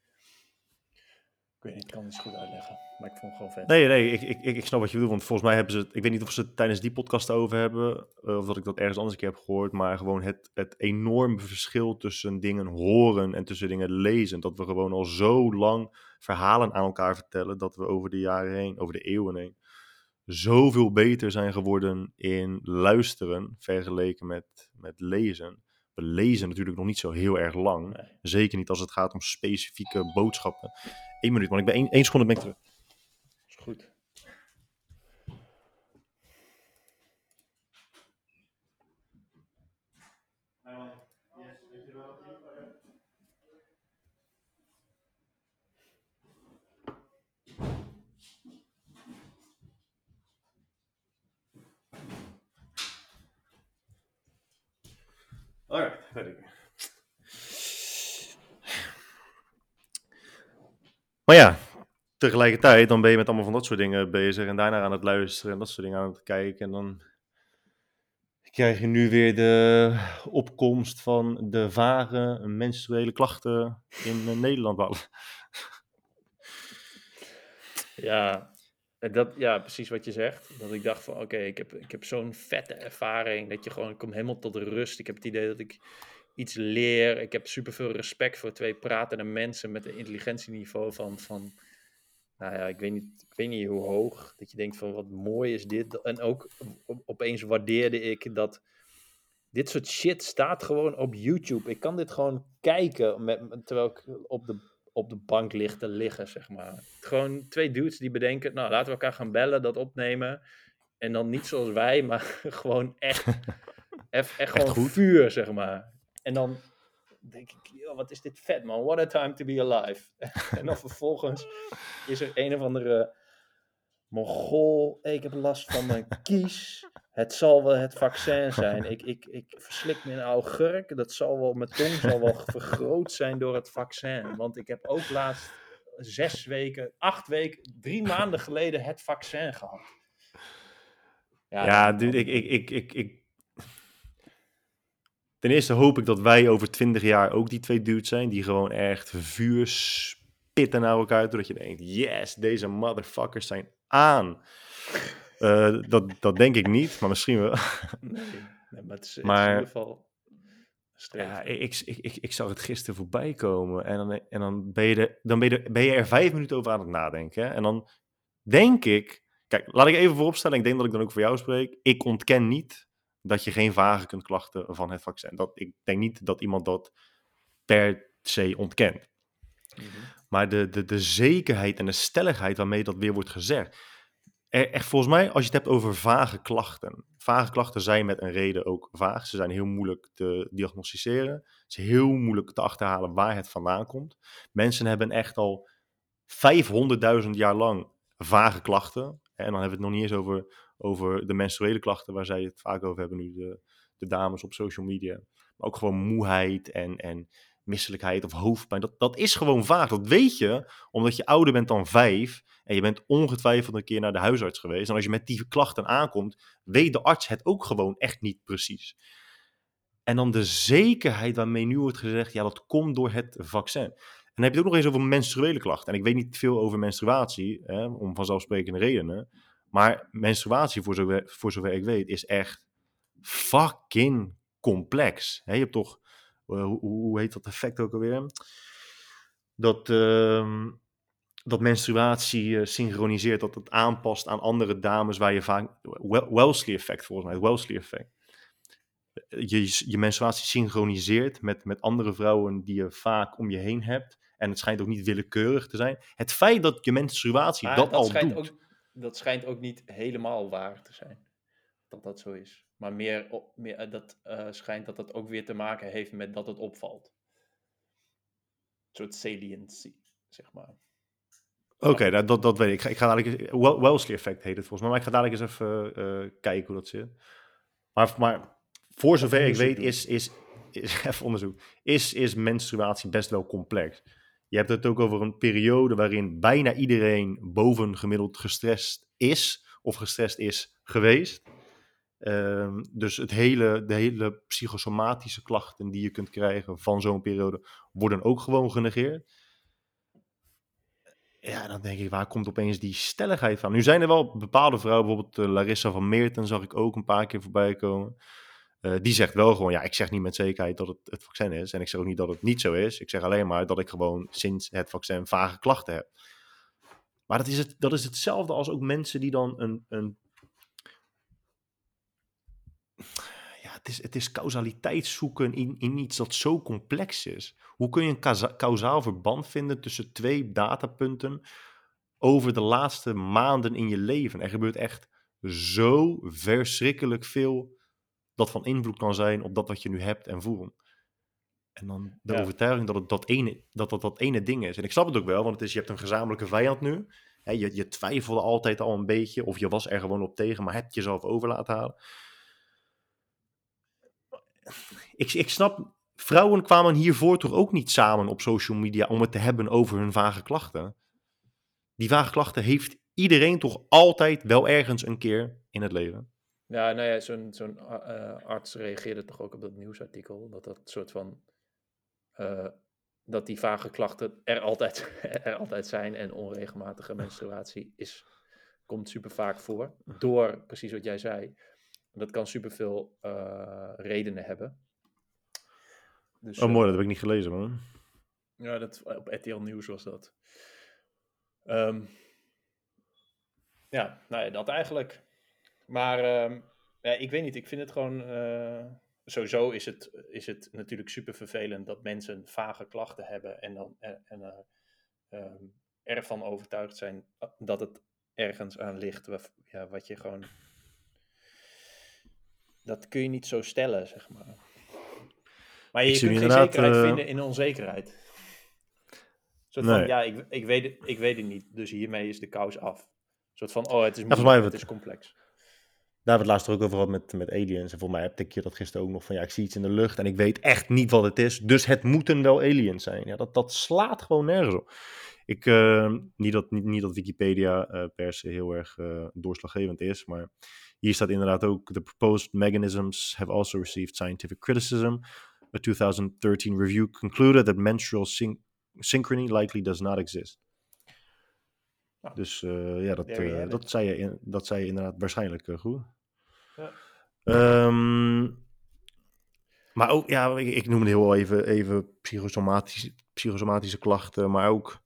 Ik weet niet, kan het goed uitleggen. Maar ik vond het gewoon vet. Nee, nee, ik, ik, ik, snap wat je bedoelt. Want volgens mij hebben ze. Ik weet niet of ze het tijdens die podcast over hebben. eh, of dat ik dat ergens anders een keer heb gehoord. Maar gewoon het, het enorme verschil tussen dingen horen en tussen dingen lezen. Dat we gewoon al zo lang verhalen aan elkaar vertellen. Dat we over de jaren heen, over de eeuwen heen... zoveel beter zijn geworden in luisteren. Vergeleken met, met lezen. We lezen natuurlijk nog niet zo heel erg lang. Nee. Zeker niet als het gaat om specifieke boodschappen. Eén minuut, want ik ben één, één seconde ben ik terug. is goed. Alright, weet ik. Maar ja, tegelijkertijd dan ben je met allemaal van dat soort dingen bezig en daarna aan het luisteren en dat soort dingen aan het kijken. En dan krijg je nu weer de opkomst van de vage menstruele klachten in eh, Nederland. Ja, en dat, ja, precies wat je zegt. Dat ik dacht van, oké, ik heb, ik heb zo'n vette ervaring. Dat je gewoon, ik kom helemaal tot rust. Ik heb het idee dat ik iets leer. Ik heb superveel respect voor twee pratende mensen met een intelligentieniveau van, van nou ja, ik weet, niet, ik weet niet hoe hoog. Dat je denkt van, wat mooi is dit. En ook op- opeens waardeerde ik dat dit soort shit staat gewoon op YouTube. Ik kan dit gewoon kijken met, terwijl ik op de, op de bank lig te liggen, zeg maar. Gewoon twee dudes die bedenken, nou, laten we elkaar gaan bellen, dat opnemen. En dan niet zoals wij, maar gewoon echt, echt, echt gewoon goed. vuur, zeg maar. En dan denk ik, "Yo, wat is dit vet, man. What a time to be alive. en dan vervolgens is er een of andere Mongool. "Hey, Ik heb last van mijn kies. Het zal wel het vaccin zijn. Ik, ik, ik verslik me een augurk. Dat zal wel, mijn tong zal wel vergroot zijn door het vaccin. Want ik heb ook laatst zes weken, acht weken, drie maanden geleden het vaccin gehad. Ja, dan- dude, ik, ik, ik, ik, ik... Ten eerste hoop ik dat wij over twintig jaar ook die twee dudes zijn, die gewoon echt vuur spitten naar elkaar toe, dat je denkt, yes, deze motherfuckers zijn aan. Eh, dat, dat denk ik niet, maar misschien wel. Nee, nee, maar het is, het is Maar- in ieder geval. Ja, ik, ik, ik, ik zag het gisteren voorbij komen en dan, en dan, ben, je er, dan ben, je er, ben je er vijf minuten over aan het nadenken. hè. En dan denk ik, kijk, laat ik even vooropstellen, ik denk dat ik dan ook voor jou spreek. Ik ontken niet dat je geen vage kunt klachten van het vaccin. Dat, ik denk niet dat iemand dat per se ontkent. Mhm. Maar de, de, de zekerheid en de stelligheid waarmee dat weer wordt gezegd. Er, echt, volgens mij, als je het hebt over vage klachten. Vage klachten zijn met een reden ook vaag. Ze zijn heel moeilijk te diagnosticeren. Het is heel moeilijk te achterhalen waar het vandaan komt. Mensen hebben echt al 500.000 jaar lang vage klachten. En dan hebben we het nog niet eens over, over de menstruele klachten, waar zij het vaak over hebben nu, de, de dames op social media. Maar ook gewoon moeheid en, en misselijkheid of hoofdpijn. Dat, dat is gewoon vaag. Dat weet je omdat je ouder bent dan vijf en je bent ongetwijfeld een keer naar de huisarts geweest. En als je met die klachten aankomt, weet de arts het ook gewoon echt niet precies. En dan de zekerheid waarmee nu wordt gezegd, ja, dat komt door het vaccin. En dan heb je het ook nog eens over menstruele klachten. En ik weet niet veel over menstruatie, hè, om vanzelfsprekende redenen. Maar menstruatie, voor zover, voor zover ik weet, is echt fucking complex. Hè, je hebt toch, eh, hoe, hoe heet dat effect ook alweer? Dat, ehm, dat menstruatie eh, synchroniseert, dat het aanpast aan andere dames waar je vaak... Wel- Wellesley effect volgens mij, het Wellesley effect. Je, je menstruatie synchroniseert met, met andere vrouwen die je vaak om je heen hebt. En het schijnt ook niet willekeurig te zijn. Het feit dat je menstruatie Maar dat, al doet... Ook, dat schijnt ook niet helemaal waar te zijn. Dat dat zo is. Maar meer, op, meer eh, dat eh, schijnt dat dat ook weer te maken heeft met dat het opvalt. Een soort saliency, zeg maar. Oké, dat, dat, dat weet ik. Ik ga, ik ga dadelijk eens- Wel- Wellesley effect heet het volgens mij. Maar ik ga dadelijk eens even eh, kijken hoe dat zit. Maar, maar voor zover ik weet is, is, is even onderzoek, is, is menstruatie best wel complex. Je hebt het ook over een periode waarin bijna iedereen bovengemiddeld gestrest is of gestrest is geweest. Ehm, dus het hele, de hele psychosomatische klachten die je kunt krijgen van zo'n periode worden ook gewoon genegeerd. ja, dan denk ik, waar komt opeens die stelligheid van? Nu zijn er wel bepaalde vrouwen, bijvoorbeeld uh, Larissa van Meerten zag ik ook een paar keer voorbij komen. Uh, die zegt wel gewoon, ja, ik zeg niet met zekerheid dat het het vaccin is. En ik zeg ook niet dat het niet zo is. Ik zeg alleen maar dat ik gewoon sinds het vaccin vage klachten heb. Maar dat is, het, dat is hetzelfde als ook mensen die dan een, een ja, het is, het is causaliteit zoeken in, in iets dat zo complex is. Hoe kun je een kausaal verband vinden tussen twee datapunten over de laatste maanden in je leven? Er gebeurt echt zo verschrikkelijk veel dat van invloed kan zijn op dat wat je nu hebt en voelt. En dan de overtuiging dat het dat ene, dat, dat, dat ene ding is. En ik snap het ook wel, want het is, je hebt een gezamenlijke vijand nu. je, je twijfelde altijd al een beetje, of je was er gewoon op tegen, maar hebt jezelf over laten halen ik, ik snap, vrouwen kwamen hiervoor toch ook niet samen op social media om het te hebben over hun vage klachten. Die vage klachten heeft iedereen toch altijd wel ergens een keer in het leven. Ja, nou ja, zo'n zo'n uh, arts reageerde toch ook op dat nieuwsartikel. Dat dat soort van. Uh, dat die vage klachten er altijd, er altijd zijn. En onregelmatige menstruatie is, komt super vaak voor. Door precies wat jij zei. Dat kan superveel uh, redenen hebben. Dus, oh, mooi, dat heb ik niet gelezen, man. Ja, dat, op RTL Nieuws was dat. Um, ja, nou ja, dat eigenlijk. Maar um, ja, ik weet niet, ik vind het gewoon. Uh, sowieso is het, is het natuurlijk super vervelend dat mensen vage klachten hebben en dan en, en uh, um, ervan overtuigd zijn dat het ergens aan ligt wat, ja, wat je gewoon dat kun je niet zo stellen, zeg maar. Maar je kunt geen zekerheid uh... vinden in onzekerheid. Soort van, ja, ik, ik, weet het, ik weet het niet, dus hiermee is de kous af. Een soort van, oh, het is moeilijk, ja, het is complex. Daar hebben we het laatst ook over gehad met, met aliens. En voor mij heb ik je dat gisteren ook nog van, ja, ik zie iets in de lucht en ik weet echt niet wat het is. Dus het moeten wel aliens zijn. Ja, dat, dat slaat gewoon nergens op. Ik, uh, niet, dat, niet, niet dat Wikipedia uh, per se heel erg uh, doorslaggevend is, maar hier staat inderdaad ook: The proposed mechanisms have also received scientific criticism. A 2013 review concluded that menstrual syn synchrony likely does not exist. Nou, dus uh, ja, dat, uh, dat, zei je in, dat zei je inderdaad waarschijnlijk uh, goed. Ja. Um, maar ook, ja, ik, ik noemde heel even, even psychosomatische, psychosomatische klachten, maar ook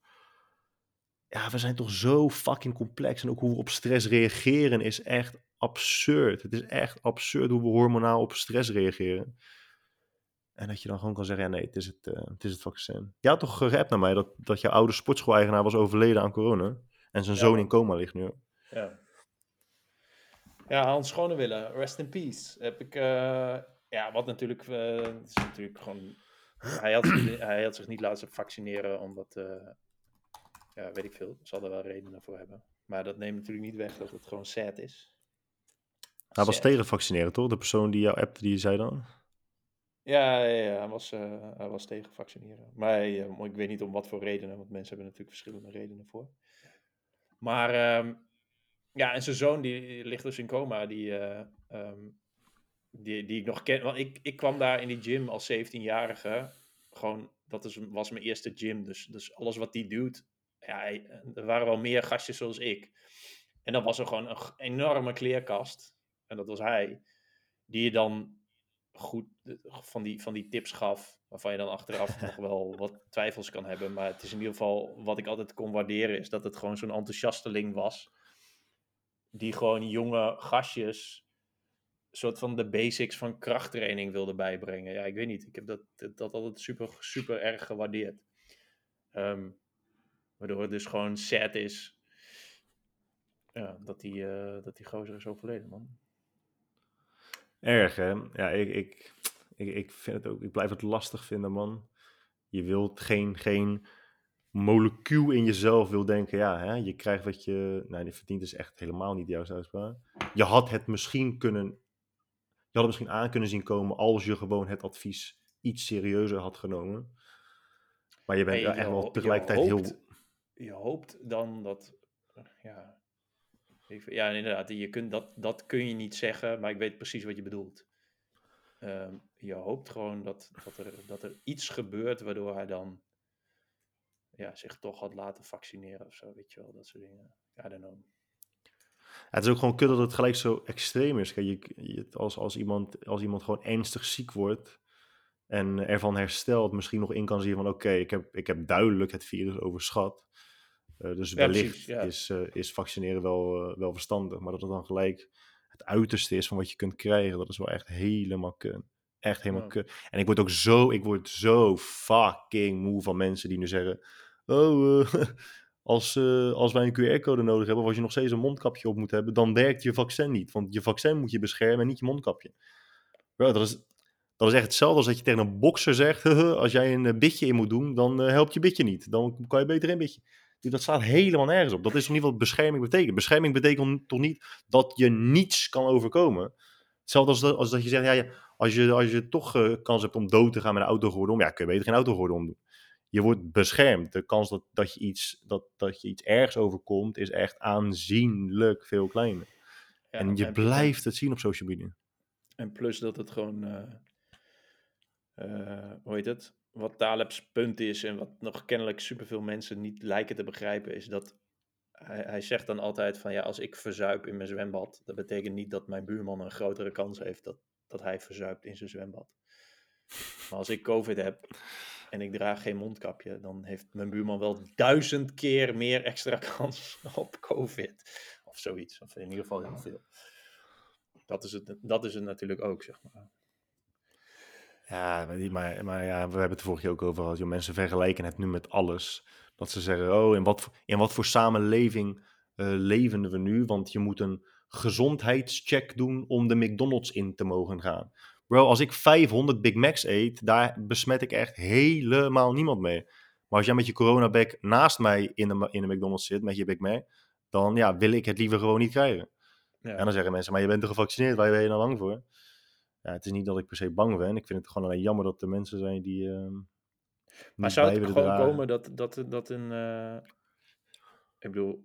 ja, we zijn toch zo fucking complex. En ook hoe we op stress reageren is echt absurd. Het is echt absurd hoe we hormonaal op stress reageren. En dat je dan gewoon kan zeggen, ja nee, het is het, uh, het, is het vaccin. Je had toch gerapt naar mij dat, dat jouw oude sportschool-eigenaar was overleden aan corona. En zijn zoon in coma ligt nu. Ja. Ja, Hans Schonewille, rest in peace. Heb ik, uh, ja, wat natuurlijk, uh, is natuurlijk gewoon... Hij had, hij had zich niet laten vaccineren omdat, ja, weet ik veel, zal er wel redenen voor hebben. Maar dat neemt natuurlijk niet weg dat het gewoon sad is. Hij was tegen vaccineren, toch? De persoon die jou appte, die zei dan? Ja, ja, ja hij, was, hij was tegen vaccineren. Maar ik weet niet om wat voor redenen, want mensen hebben natuurlijk verschillende redenen voor. Maar um, ja, en zijn zoon die ligt dus in coma, die, uh, um, die, die ik nog ken. Want ik, ik kwam daar in die gym als 17-jarige. Gewoon, dat is, was mijn eerste gym. Dus, dus alles wat die doet, ja, er waren wel meer gastjes zoals ik. En dan was er gewoon een enorme kleerkast en dat was hij, die je dan goed van die, van die tips gaf, waarvan je dan achteraf nog wel wat twijfels kan hebben. Maar het is in ieder geval, wat ik altijd kon waarderen, is dat het gewoon zo'n enthousiasteling was, die gewoon jonge gastjes soort van de basics van krachttraining wilde bijbrengen. Ja, ik weet niet. Ik heb dat, dat altijd super, super erg gewaardeerd. Um, waardoor het dus gewoon sad is ja, dat die, uh, dat die gozer is overleden, man. Erg, hè? Ja, ik, ik, ik, ik vind het ook, ik blijf het lastig vinden, man. Je wilt geen, geen molecuul in jezelf wil denken, ja, hè, je krijgt wat je, nou, je verdient is echt helemaal niet jouw uitspraak. Je had het misschien kunnen, je had het misschien aan kunnen zien komen als je gewoon het advies iets serieuzer had genomen. Maar je bent echt wel tegelijkertijd heel... Je hoopt dan dat, ja, ja, inderdaad. Je kunt, dat, dat kun je niet zeggen, maar ik weet precies wat je bedoelt. Um, je hoopt gewoon dat, dat, er, dat er iets gebeurt waardoor hij dan ja, zich toch had laten vaccineren of zo, weet je wel, dat soort dingen. I don't. Ja, het is ook gewoon kut dat het gelijk zo extreem is. Je- als, als, iemand, als iemand gewoon ernstig ziek wordt en ervan herstelt, misschien nog in kan zien van oké, ik, heb, ik heb duidelijk het virus overschat. Eh, dus Ja, wellicht precies, ja. is, eh, is vaccineren wel, eh, wel verstandig. Maar dat het dan gelijk het uiterste is van wat je kunt krijgen, dat is wel echt helemaal kut. Echt helemaal Ja. kut. En ik word ook zo, ik word zo fucking moe van mensen die nu zeggen, oh, als, als wij een QR-code nodig hebben, of als je nog steeds een mondkapje op moet hebben, dan werkt je vaccin niet. Want je vaccin moet je beschermen en niet je mondkapje. Bro, dat is, dat is echt hetzelfde als dat je tegen een bokser zegt, als jij een bitje in moet doen, dan helpt je bitje niet. Dan kan je beter een bitje. Dat staat helemaal nergens op. Dat is in ieder geval wat bescherming betekent. Bescherming betekent toch niet dat je niets kan overkomen. Hetzelfde als dat, als dat je zegt, ja, ja, als, je, als je toch eh, kans hebt om dood te gaan met een autogordel om, ja, kun je beter geen autogordel om doen. Je wordt beschermd. De kans dat, dat, je iets, dat, dat je iets ergs overkomt is echt aanzienlijk veel kleiner. Ja, en je en- blijft het zien op social media. En plus dat het gewoon, eh, eh, hoe heet het? Wat Taleb's punt is en wat nog kennelijk superveel mensen niet lijken te begrijpen, is dat hij, hij zegt dan altijd van ja, als ik verzuip in mijn zwembad, dat betekent niet dat mijn buurman een grotere kans heeft dat, dat hij verzuipt in zijn zwembad. Maar als ik COVID heb en ik draag geen mondkapje, dan heeft mijn buurman wel duizend keer meer extra kans op COVID. Of zoiets, of in ieder geval heel veel. Dat is het, dat is het natuurlijk ook, zeg maar. Ja, maar, ja, we hebben het vorige keer ook over gehad. Mensen vergelijken het nu met alles. Dat ze zeggen, oh, in wat, voor- in wat voor samenleving eh, leven we nu? Want je moet een gezondheidscheck doen om de McDonald's in te mogen gaan. Bro, als ik 500 Big Macs eet, daar besmet ik echt helemaal niemand mee. Maar als jij met je coronabek naast mij in de, in de McDonald's zit, met je Big Mac, dan ja, wil ik het liever gewoon niet krijgen. Ja. En dan zeggen mensen, maar je bent er gevaccineerd, waar ben je nou bang voor? Ja, het is niet dat ik per se bang ben. Ik vind het gewoon alleen jammer dat er mensen zijn die. ehm Maar zou het gewoon dragen. komen dat, dat, dat een. eh, ik bedoel.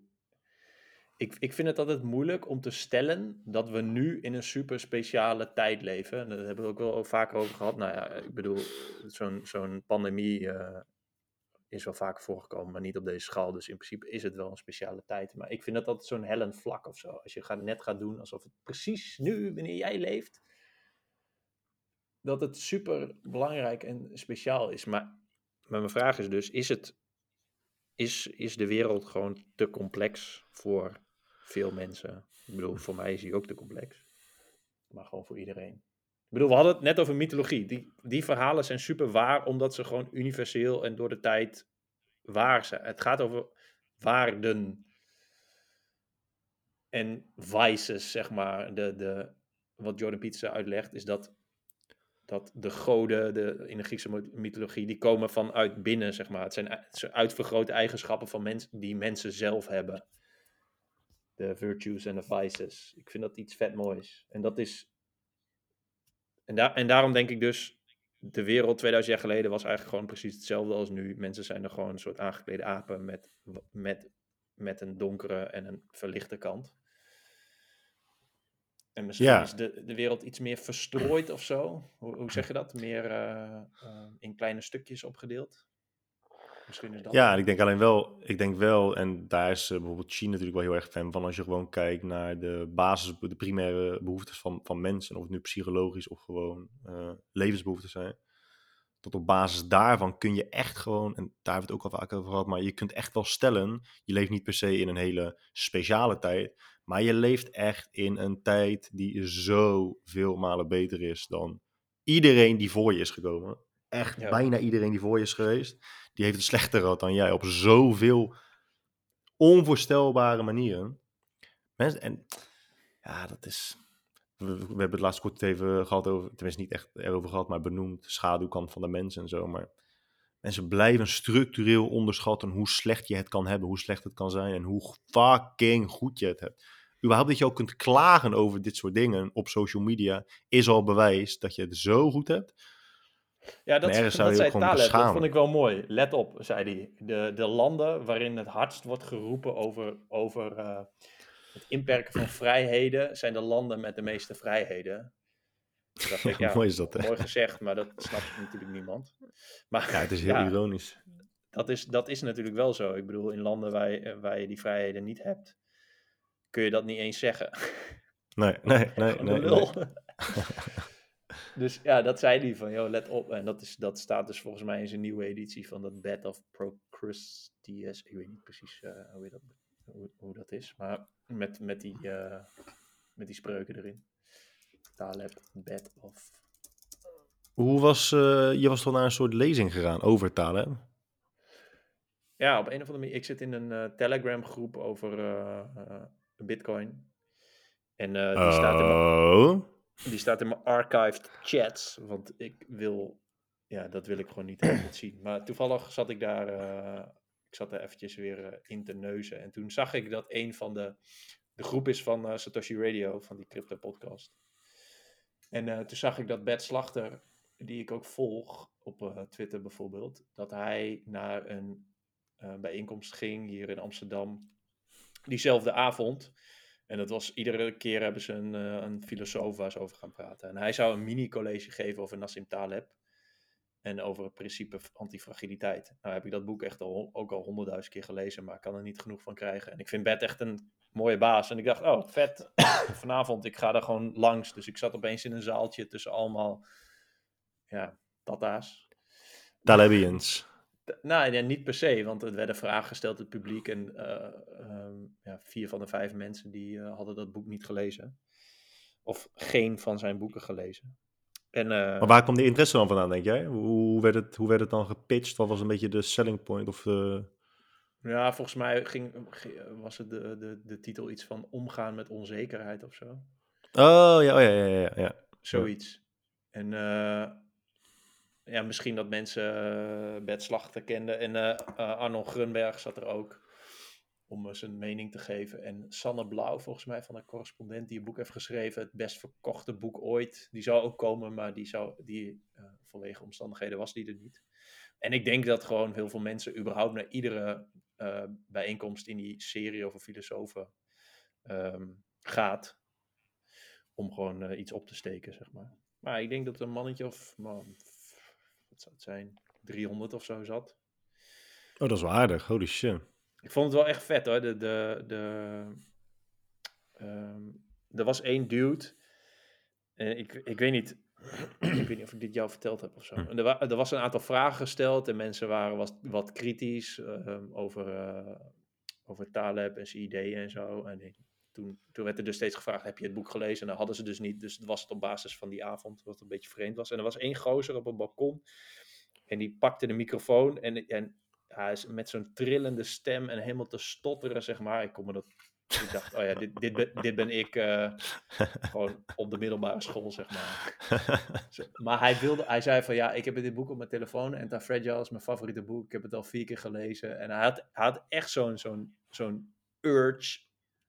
Ik, ik vind het altijd moeilijk om te stellen dat we nu in een super speciale tijd leven. En daar hebben we ook wel vaker over gehad. Nou ja, ik bedoel, zo'n zo'n pandemie eh, is wel vaker voorgekomen, maar niet op deze schaal. Dus in principe is het wel een speciale tijd. Maar ik vind dat altijd zo'n hellend vlak of zo. Als je gaat, net gaat doen alsof het precies nu, wanneer jij leeft, dat het super belangrijk en speciaal is. Maar, mijn vraag is dus, is, het, is, is de wereld gewoon te complex voor veel mensen? Ik bedoel, voor mij is die ook te complex. Maar gewoon voor iedereen. Ik bedoel, we hadden het net over mythologie. Die, die verhalen zijn super waar, omdat ze gewoon universeel en door de tijd waar zijn. Het gaat over waarden en vices, zeg maar. De, de, wat Jordan Peterson uitlegt, is dat, dat de goden de, in de Griekse myth- mythologie, die komen vanuit binnen, zeg maar. Het zijn, het zijn uitvergrote eigenschappen van mensen die mensen zelf hebben. De virtues en de vices. Ik vind dat iets vet moois. En dat is... En, daar en daarom denk ik dus, de wereld 2000 jaar geleden was eigenlijk gewoon precies hetzelfde als nu. Mensen zijn er gewoon een soort aangeklede apen met, met, met een donkere en een verlichte kant. En misschien Ja. is de, de wereld iets meer verstrooid of zo. Hoe, hoe zeg je dat? Meer eh, eh, in kleine stukjes opgedeeld? Misschien is dat. Ja, en ik denk alleen wel, ik denk wel, en daar is eh, bijvoorbeeld China natuurlijk wel heel erg fan van, als je gewoon kijkt naar de basis, de primaire behoeftes van, van mensen, of het nu psychologisch of gewoon eh, levensbehoeften zijn. Tot op basis daarvan kun je echt gewoon, en daar hebben we het ook al vaak over gehad, maar je kunt echt wel stellen, je leeft niet per se in een hele speciale tijd, maar je leeft echt in een tijd die zoveel malen beter is dan iedereen die voor je is gekomen. Echt Ja. bijna iedereen die voor je is geweest, die heeft het slechter gehad dan jij op zoveel onvoorstelbare manieren. Mensen, en ja, dat is. We, we hebben het laatst kort even gehad over, tenminste niet echt erover gehad, maar benoemd, schaduwkant van de mens en zo. Maar mensen blijven structureel onderschatten hoe slecht je het kan hebben, hoe slecht het kan zijn en hoe fucking goed je het hebt. Überhaupt dat je ook kunt klagen over dit soort dingen op social media, is al bewijs dat je het zo goed hebt. Ja, dat, dat zei Taleb, dat vond ik wel mooi. Let op, zei hij. De, de landen waarin het hardst wordt geroepen over, over eh, het inperken van vrijheden, zijn de landen met de meeste vrijheden. Ik, Ja, ja, mooi is dat, hè? mooi gezegd, maar dat snapt natuurlijk niemand. Maar, Ja, het is heel ja, ironisch. dat is, dat is natuurlijk wel zo. Ik bedoel, in landen waar waar je die vrijheden niet hebt, kun je dat niet eens zeggen. Nee, nee, nee. Nee, nee. dus ja, dat zei hij van, joh, let op. En dat, is, dat staat dus volgens mij in zijn nieuwe editie van dat Bed of Procrustes. Ik weet niet precies eh, hoe, dat, hoe, hoe dat is, maar met, met, die, eh, met die spreuken erin. Taleb, Bed of... Hoe was, eh, je was toch naar een soort lezing gegaan over talen, hè? Ja, op een of andere manier. Ik zit in een Telegram groep over Bitcoin. En eh, die, staat in mijn, Oh. die staat in mijn archived chats. Want ik wil, ja, dat wil ik gewoon niet zien. Maar toevallig zat ik daar, eh, ik zat er eventjes weer eh, in te neuzen. En toen zag ik dat een van de, de groep is van Satoshi Radio, van die crypto podcast. En toen zag ik dat Bert Slachter, die ik ook volg op Twitter bijvoorbeeld, dat hij naar een bijeenkomst ging hier in Amsterdam diezelfde avond. En dat was iedere keer hebben ze een, eh, een filosoof waar ze over gaan praten. En hij zou een mini-college geven over Nassim Taleb. En over het principe antifragiliteit. Nou heb ik dat boek echt al, ook al honderdduizend keer gelezen, maar ik kan er niet genoeg van krijgen. En ik vind Bert echt een mooie baas. En ik dacht, oh vet, vanavond, ik ga daar gewoon langs. Dus ik zat opeens in een zaaltje tussen allemaal, ja, tata's. Talebians. Nou, ja, niet per se, want er werden vragen gesteld het publiek. En eh, ehm, ja, vier van de vijf mensen die eh, hadden dat boek niet gelezen. Of geen van zijn boeken gelezen. En, eh, Maar waar kwam die interesse dan vandaan, denk jij? Hoe werd het, hoe werd het dan gepitcht? Wat was een beetje de selling point? Of de... ja, volgens mij ging, was het de, de, de titel iets van omgaan met onzekerheid of zo. Oh, ja, oh, ja, ja, ja, ja. Zoiets. En ja, misschien dat mensen eh Bert Slachter kenden. En eh eh, Arnold Grunberg zat er ook om zijn mening te geven. En Sanne Blauw, volgens mij, van de correspondent die een boek heeft geschreven. Het best verkochte boek ooit. Die zou ook komen, maar die, zou, die eh, vanwege omstandigheden was die er niet. En ik denk dat gewoon heel veel mensen überhaupt naar iedere bijeenkomst in die serie over filosofen ehm, gaat om gewoon iets op te steken, zeg maar. Maar ik denk dat een mannetje of, wat zou het zijn, 300 of zo zat. Oh, dat is wel aardig. Holy shit. Ik vond het wel echt vet hoor. De, de, de, ehm, er was één dude. En ik, ik weet niet. ik weet niet of ik dit jou verteld heb of zo. Hm. En er, wa- er was een aantal vragen gesteld. En mensen waren wat, wat kritisch ehm, over, eh, over Taleb en zijn ideeën en zo. En ik- toen, toen werd er dus steeds gevraagd: heb je het boek gelezen? En dat hadden ze dus niet. Dus het was het op basis van die avond. Wat een beetje vreemd was. En er was één gozer op een balkon. En die pakte de microfoon. En, en hij is met zo'n trillende stem en helemaal te stotteren, zeg maar. Ik kon me dat. Ik dacht, oh ja, dit, dit, ben, dit ben ik eh, gewoon op de middelbare school, zeg maar. Maar hij, wilde, hij zei van, ja, ik heb dit boek op mijn telefoon. Anti-Fragile is mijn favoriete boek. Ik heb het al vier keer gelezen. En hij had, hij had echt zo'n zo'n zo'n urge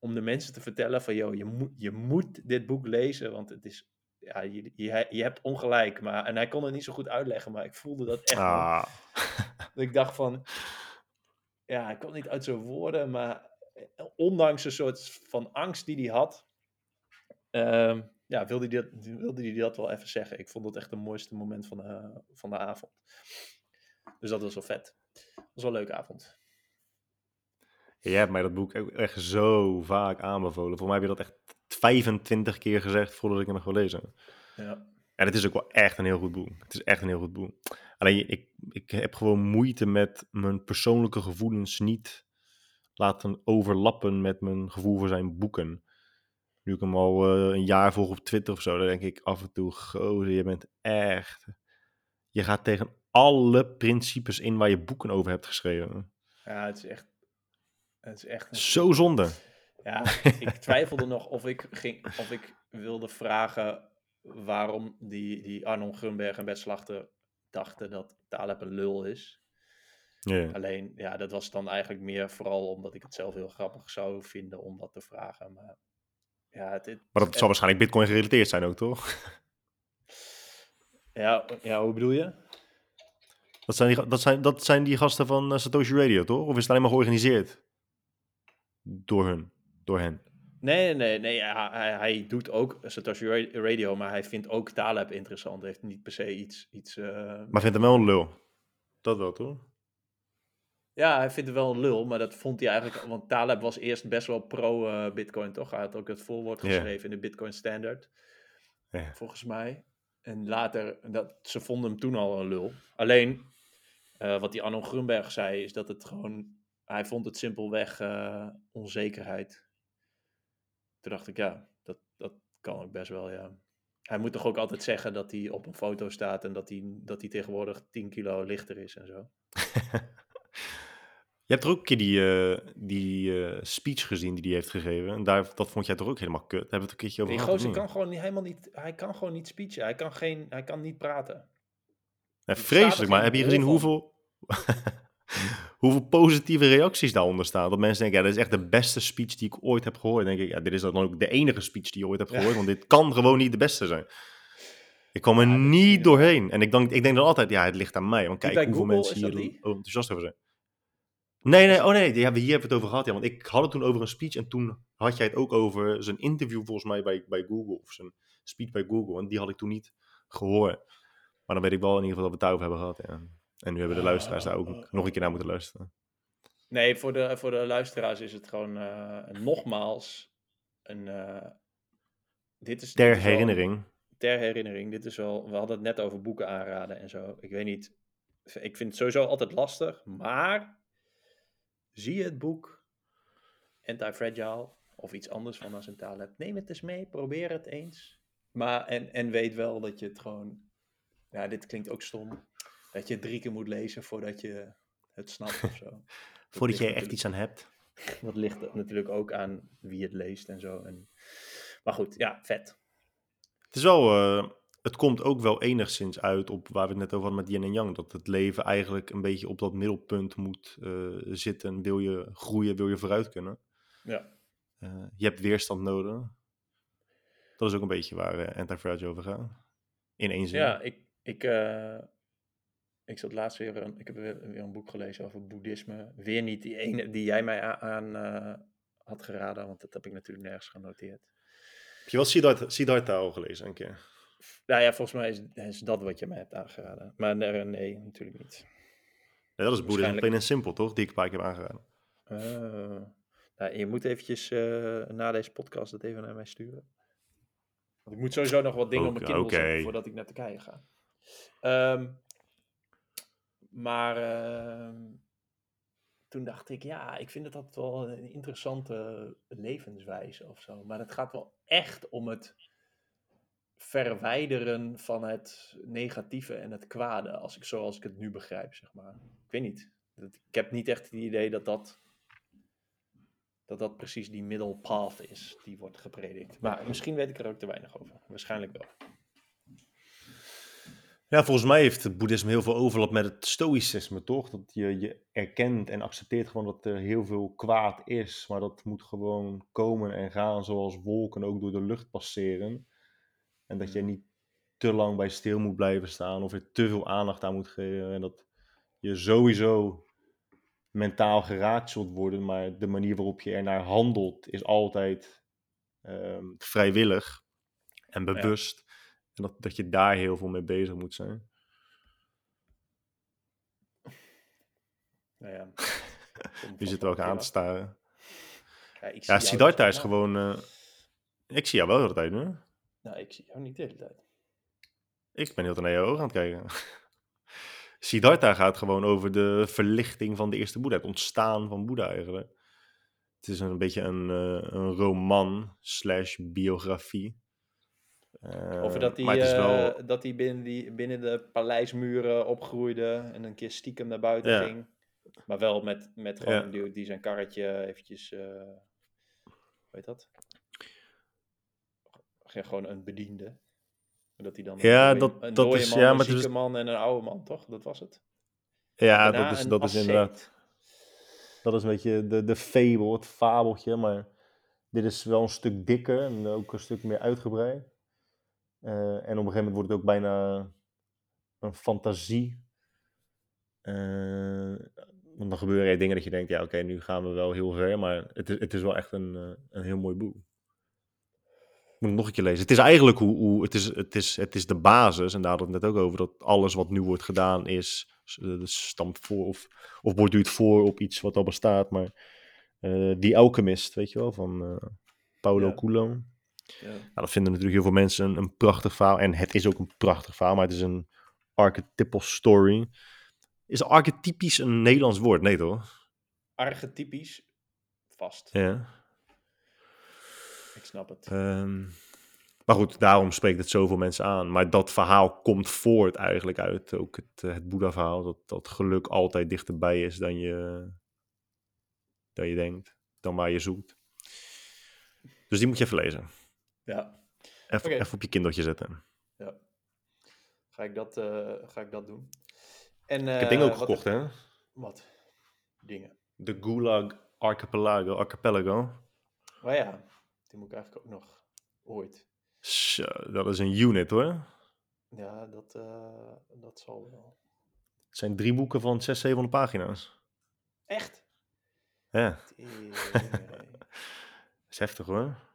om de mensen te vertellen van, joh, je moet, je moet dit boek lezen, want het is... Ja, je, je, je hebt ongelijk. Maar, en hij kon het niet zo goed uitleggen, maar ik voelde dat echt. ah. Dat ik dacht van, ja, ik kwam niet uit zijn woorden, maar eh, ondanks een soort van angst die hij had, ehm, ja, wilde hij, dat, wilde hij dat wel even zeggen. Ik vond dat echt het mooiste moment van de, van de avond. Dus dat was wel vet. Dat was wel een leuke avond. Jij hebt mij dat boek echt zo vaak aanbevolen. Voor mij heb je dat echt 25 keer gezegd voordat ik hem heb gelezen. Ja. En het is ook wel echt een heel goed boek. Het is echt een heel goed boek. Alleen ik, ik heb gewoon moeite met mijn persoonlijke gevoelens niet laten overlappen met mijn gevoel voor zijn boeken. Nu ik hem al eh, een jaar volg op Twitter of zo, dan denk ik af en toe, gozer, je bent echt... Je gaat tegen alle principes in waar je boeken over hebt geschreven. ja, het is echt, het is echt een Zo zonde. Ja, ik twijfelde nog of ik, ging, of ik wilde vragen waarom die, die Arnold Grunberg en Bert Slachter dachten dat Taleb een lul is. Ja. Alleen, ja, dat was dan eigenlijk meer vooral omdat ik het zelf heel grappig zou vinden om dat te vragen. Maar ja, het, het- Maar dat zal waarschijnlijk Bitcoin gerelateerd zijn ook, toch? ja, ja, hoe bedoel je? Dat zijn die, dat zijn, dat zijn die gasten van eh, Satoshi Radio, toch? Of is het alleen maar georganiseerd? Door hun, door hen. Nee, nee, nee, hij, hij doet ook Satoshi Ra- Radio, maar hij vindt ook Taleb interessant. Hij heeft niet per se iets... iets eh, Maar vindt hem wel een lul. Dat wel, toch? Ja, hij vindt het wel een lul, maar dat vond hij eigenlijk... Want Taleb was eerst best wel pro-Bitcoin, toch? Hij had ook het voorwoord geschreven in de Bitcoin Standard, volgens mij. En later, dat, ze vonden hem toen al een lul. Alleen, eh, wat die Arno Grunberg zei, is dat het gewoon... Hij vond het simpelweg eh, onzekerheid. Toen dacht ik, ja, dat, dat kan ook best wel, ja. Hij moet toch ook altijd zeggen dat hij op een foto staat en dat hij, dat hij tegenwoordig 10 kilo lichter is en zo. Je hebt er ook een keer die, eh, die eh, speech gezien die hij heeft gegeven. En daar, dat vond jij toch ook helemaal kut? Daar hebben we het een keertje over Die gehad. kan gewoon niet, helemaal niet, hij kan gewoon niet speechen. Hij kan, geen, hij kan niet praten. Ja, staat vreselijk, maar heb je gezien hoeveel, hoeveel positieve reacties daaronder staan? Dat mensen denken, ja, dit is echt de beste speech die ik ooit heb gehoord. Dan denk ik, ja, dit is dan ook de enige speech die je ooit hebt Ja. gehoord, want dit kan gewoon niet de beste zijn. Ik kwam er Ja, is niet doorheen. En ik denk, ik denk dan altijd, ja, het ligt aan mij. Want kijk hoeveel Google, mensen hier oh, enthousiast over zijn. Nee, nee, oh nee, die hebben, hier hebben we het over gehad. Ja, want ik had het toen over een speech en toen had jij het ook over zijn interview volgens mij bij, bij Google. Of zijn speech bij Google. En die had ik toen niet gehoord. Maar dan weet ik wel in ieder geval dat we het daarover hebben gehad. Ja. En nu hebben de luisteraars daar ook oh, nog een keer naar moeten luisteren. Nee, voor de, voor de luisteraars is het gewoon eh, nogmaals een. eh, dit is, Ter dit is wel- herinnering. ter herinnering. Dit is wel. We hadden het net over boeken aanraden en zo. Ik weet niet. Ik vind het sowieso altijd lastig. Maar. Zie je het boek Anti-Fragile of iets anders van als een taal hebt. Neem het eens mee. Probeer het eens. Maar en, en weet wel dat je het gewoon. Ja, dit klinkt ook stom. Dat je het drie keer moet lezen voordat je het snapt of zo. Dat Voordat je er echt iets aan hebt. dat ligt natuurlijk ook aan wie het leest en zo. En, maar goed, ja, vet. Het is wel, eh, het komt ook wel enigszins uit op waar we het net over hadden met yin en yang. Dat het leven eigenlijk een beetje op dat middelpunt moet eh, zitten. Wil je groeien, wil je vooruit kunnen. Ja. Eh, je hebt weerstand nodig. Dat is ook een beetje waar Anti-Fragile over gaat. In één zin. Ja, ik, ik, ik zat laatst weer, een, ik heb weer, weer een boek gelezen over boeddhisme. Weer niet die ene die jij mij aan eh, had geraden, want dat heb ik natuurlijk nergens genoteerd. Heb je wel Siddhartha, Siddhartha al gelezen een keer? Nou ja, volgens mij is, is dat wat je mij hebt aangeraden. Maar nee, nee natuurlijk niet. Nee, dat is boeddhisme plain en simpel, toch? Die ik een paar keer heb aangeraden. Uh, nou, je moet eventjes uh, na deze podcast dat even naar mij sturen. Want ik moet sowieso nog wat dingen op mijn Kindle oké. zetten voordat ik naar Turkije ga. Um, maar uh, toen dacht ik, ja, ik vind het altijd wel een interessante levenswijze of zo. Maar het gaat wel echt om het verwijderen van het negatieve en het kwade, als ik, zoals ik het nu begrijp, zeg maar. Ik weet niet. Ik heb niet echt het idee dat dat, dat dat precies die middle path is die wordt gepredikt. Maar misschien weet ik er ook te weinig over. Waarschijnlijk wel. Ja, volgens mij heeft het boeddhisme heel veel overlap met het stoïcisme, toch? Dat je, je erkent en accepteert gewoon dat er heel veel kwaad is, maar dat moet gewoon komen en gaan zoals wolken ook door de lucht passeren. En dat je niet te lang bij stil moet blijven staan of er te veel aandacht aan moet geven. En dat je sowieso mentaal geraakt zult worden, maar de manier waarop je ernaar handelt is altijd um, vrijwillig en bewust. Ja. En dat, dat je daar heel veel mee bezig moet zijn. Nou ja. Je zit er ook aan te staren. Ja, ik ja Siddhartha is gewoon... Uh, ik zie jou wel de hele tijd nu. Nou, ik zie jou niet de hele tijd. Ik ben heel naar je ogen aan het kijken. Siddhartha gaat gewoon over de verlichting van de eerste Boeddha. Het ontstaan van Boeddha eigenlijk. Het is een beetje een, uh, een roman slash biografie. Uh, over dat hij, wel... uh, dat hij binnen, die, binnen de paleismuren opgroeide en een keer stiekem naar buiten ja. ging. Maar wel met, met gewoon ja. die, die zijn karretje eventjes... Hoe heet dat? Gewoon een bediende. Dat hij dan ja, een, dat, een dat is, man, ja, een maar zieke is, man en een oude man, toch? Dat was het. Ja, dat is, dat is inderdaad... Dat is een beetje de, de fable, het fabeltje, maar dit is wel een stuk dikker en ook een stuk meer uitgebreid. Uh, en op een gegeven moment wordt het ook bijna een fantasie. Uh, want dan gebeuren er dingen dat je denkt, ja oké, okay, nu gaan we wel heel ver, maar het is, het is wel echt een, uh, een heel mooi boek. moet het nog een keer lezen. Het is eigenlijk hoe, hoe het, is, het, is, het is de basis, en daar hadden we het net ook over, dat alles wat nu wordt gedaan is, uh, stamt voor of, of borduurt voor op iets wat al bestaat. Maar uh, die Alchemist, weet je wel, van uh, Paulo Ja. Coelho. Ja. Nou, dat vinden natuurlijk heel veel mensen een, een prachtig verhaal. En het is ook een prachtig verhaal, maar het is een archetypal story. Is archetypisch een Nederlands woord? Nee, toch? Archetypisch, vast. Ja. Ik snap het. Ehm, maar goed, daarom spreekt het zoveel mensen aan. Maar dat verhaal komt voort eigenlijk uit ook het, eh, het Boeddha-verhaal. Dat, dat geluk altijd dichterbij is dan je, dan je denkt, dan waar je zoekt. Dus die moet je even lezen. Ja, Even, even op je kindertje zetten. ja. Ga ik dat, eh, ga ik dat doen. En, Ik heb dingen ook eh, wat gekocht, heb- hè? Wat? Dingen. De Gulag Archipelago. Archipelago. Maar ja, die moet ik eigenlijk ook nog ooit. Zo, dat is een unit hoor. Ja, dat, eh, dat zal wel. Het zijn drie boeken van 600, 700 pagina's. Echt? Ja, dat is heftig hoor.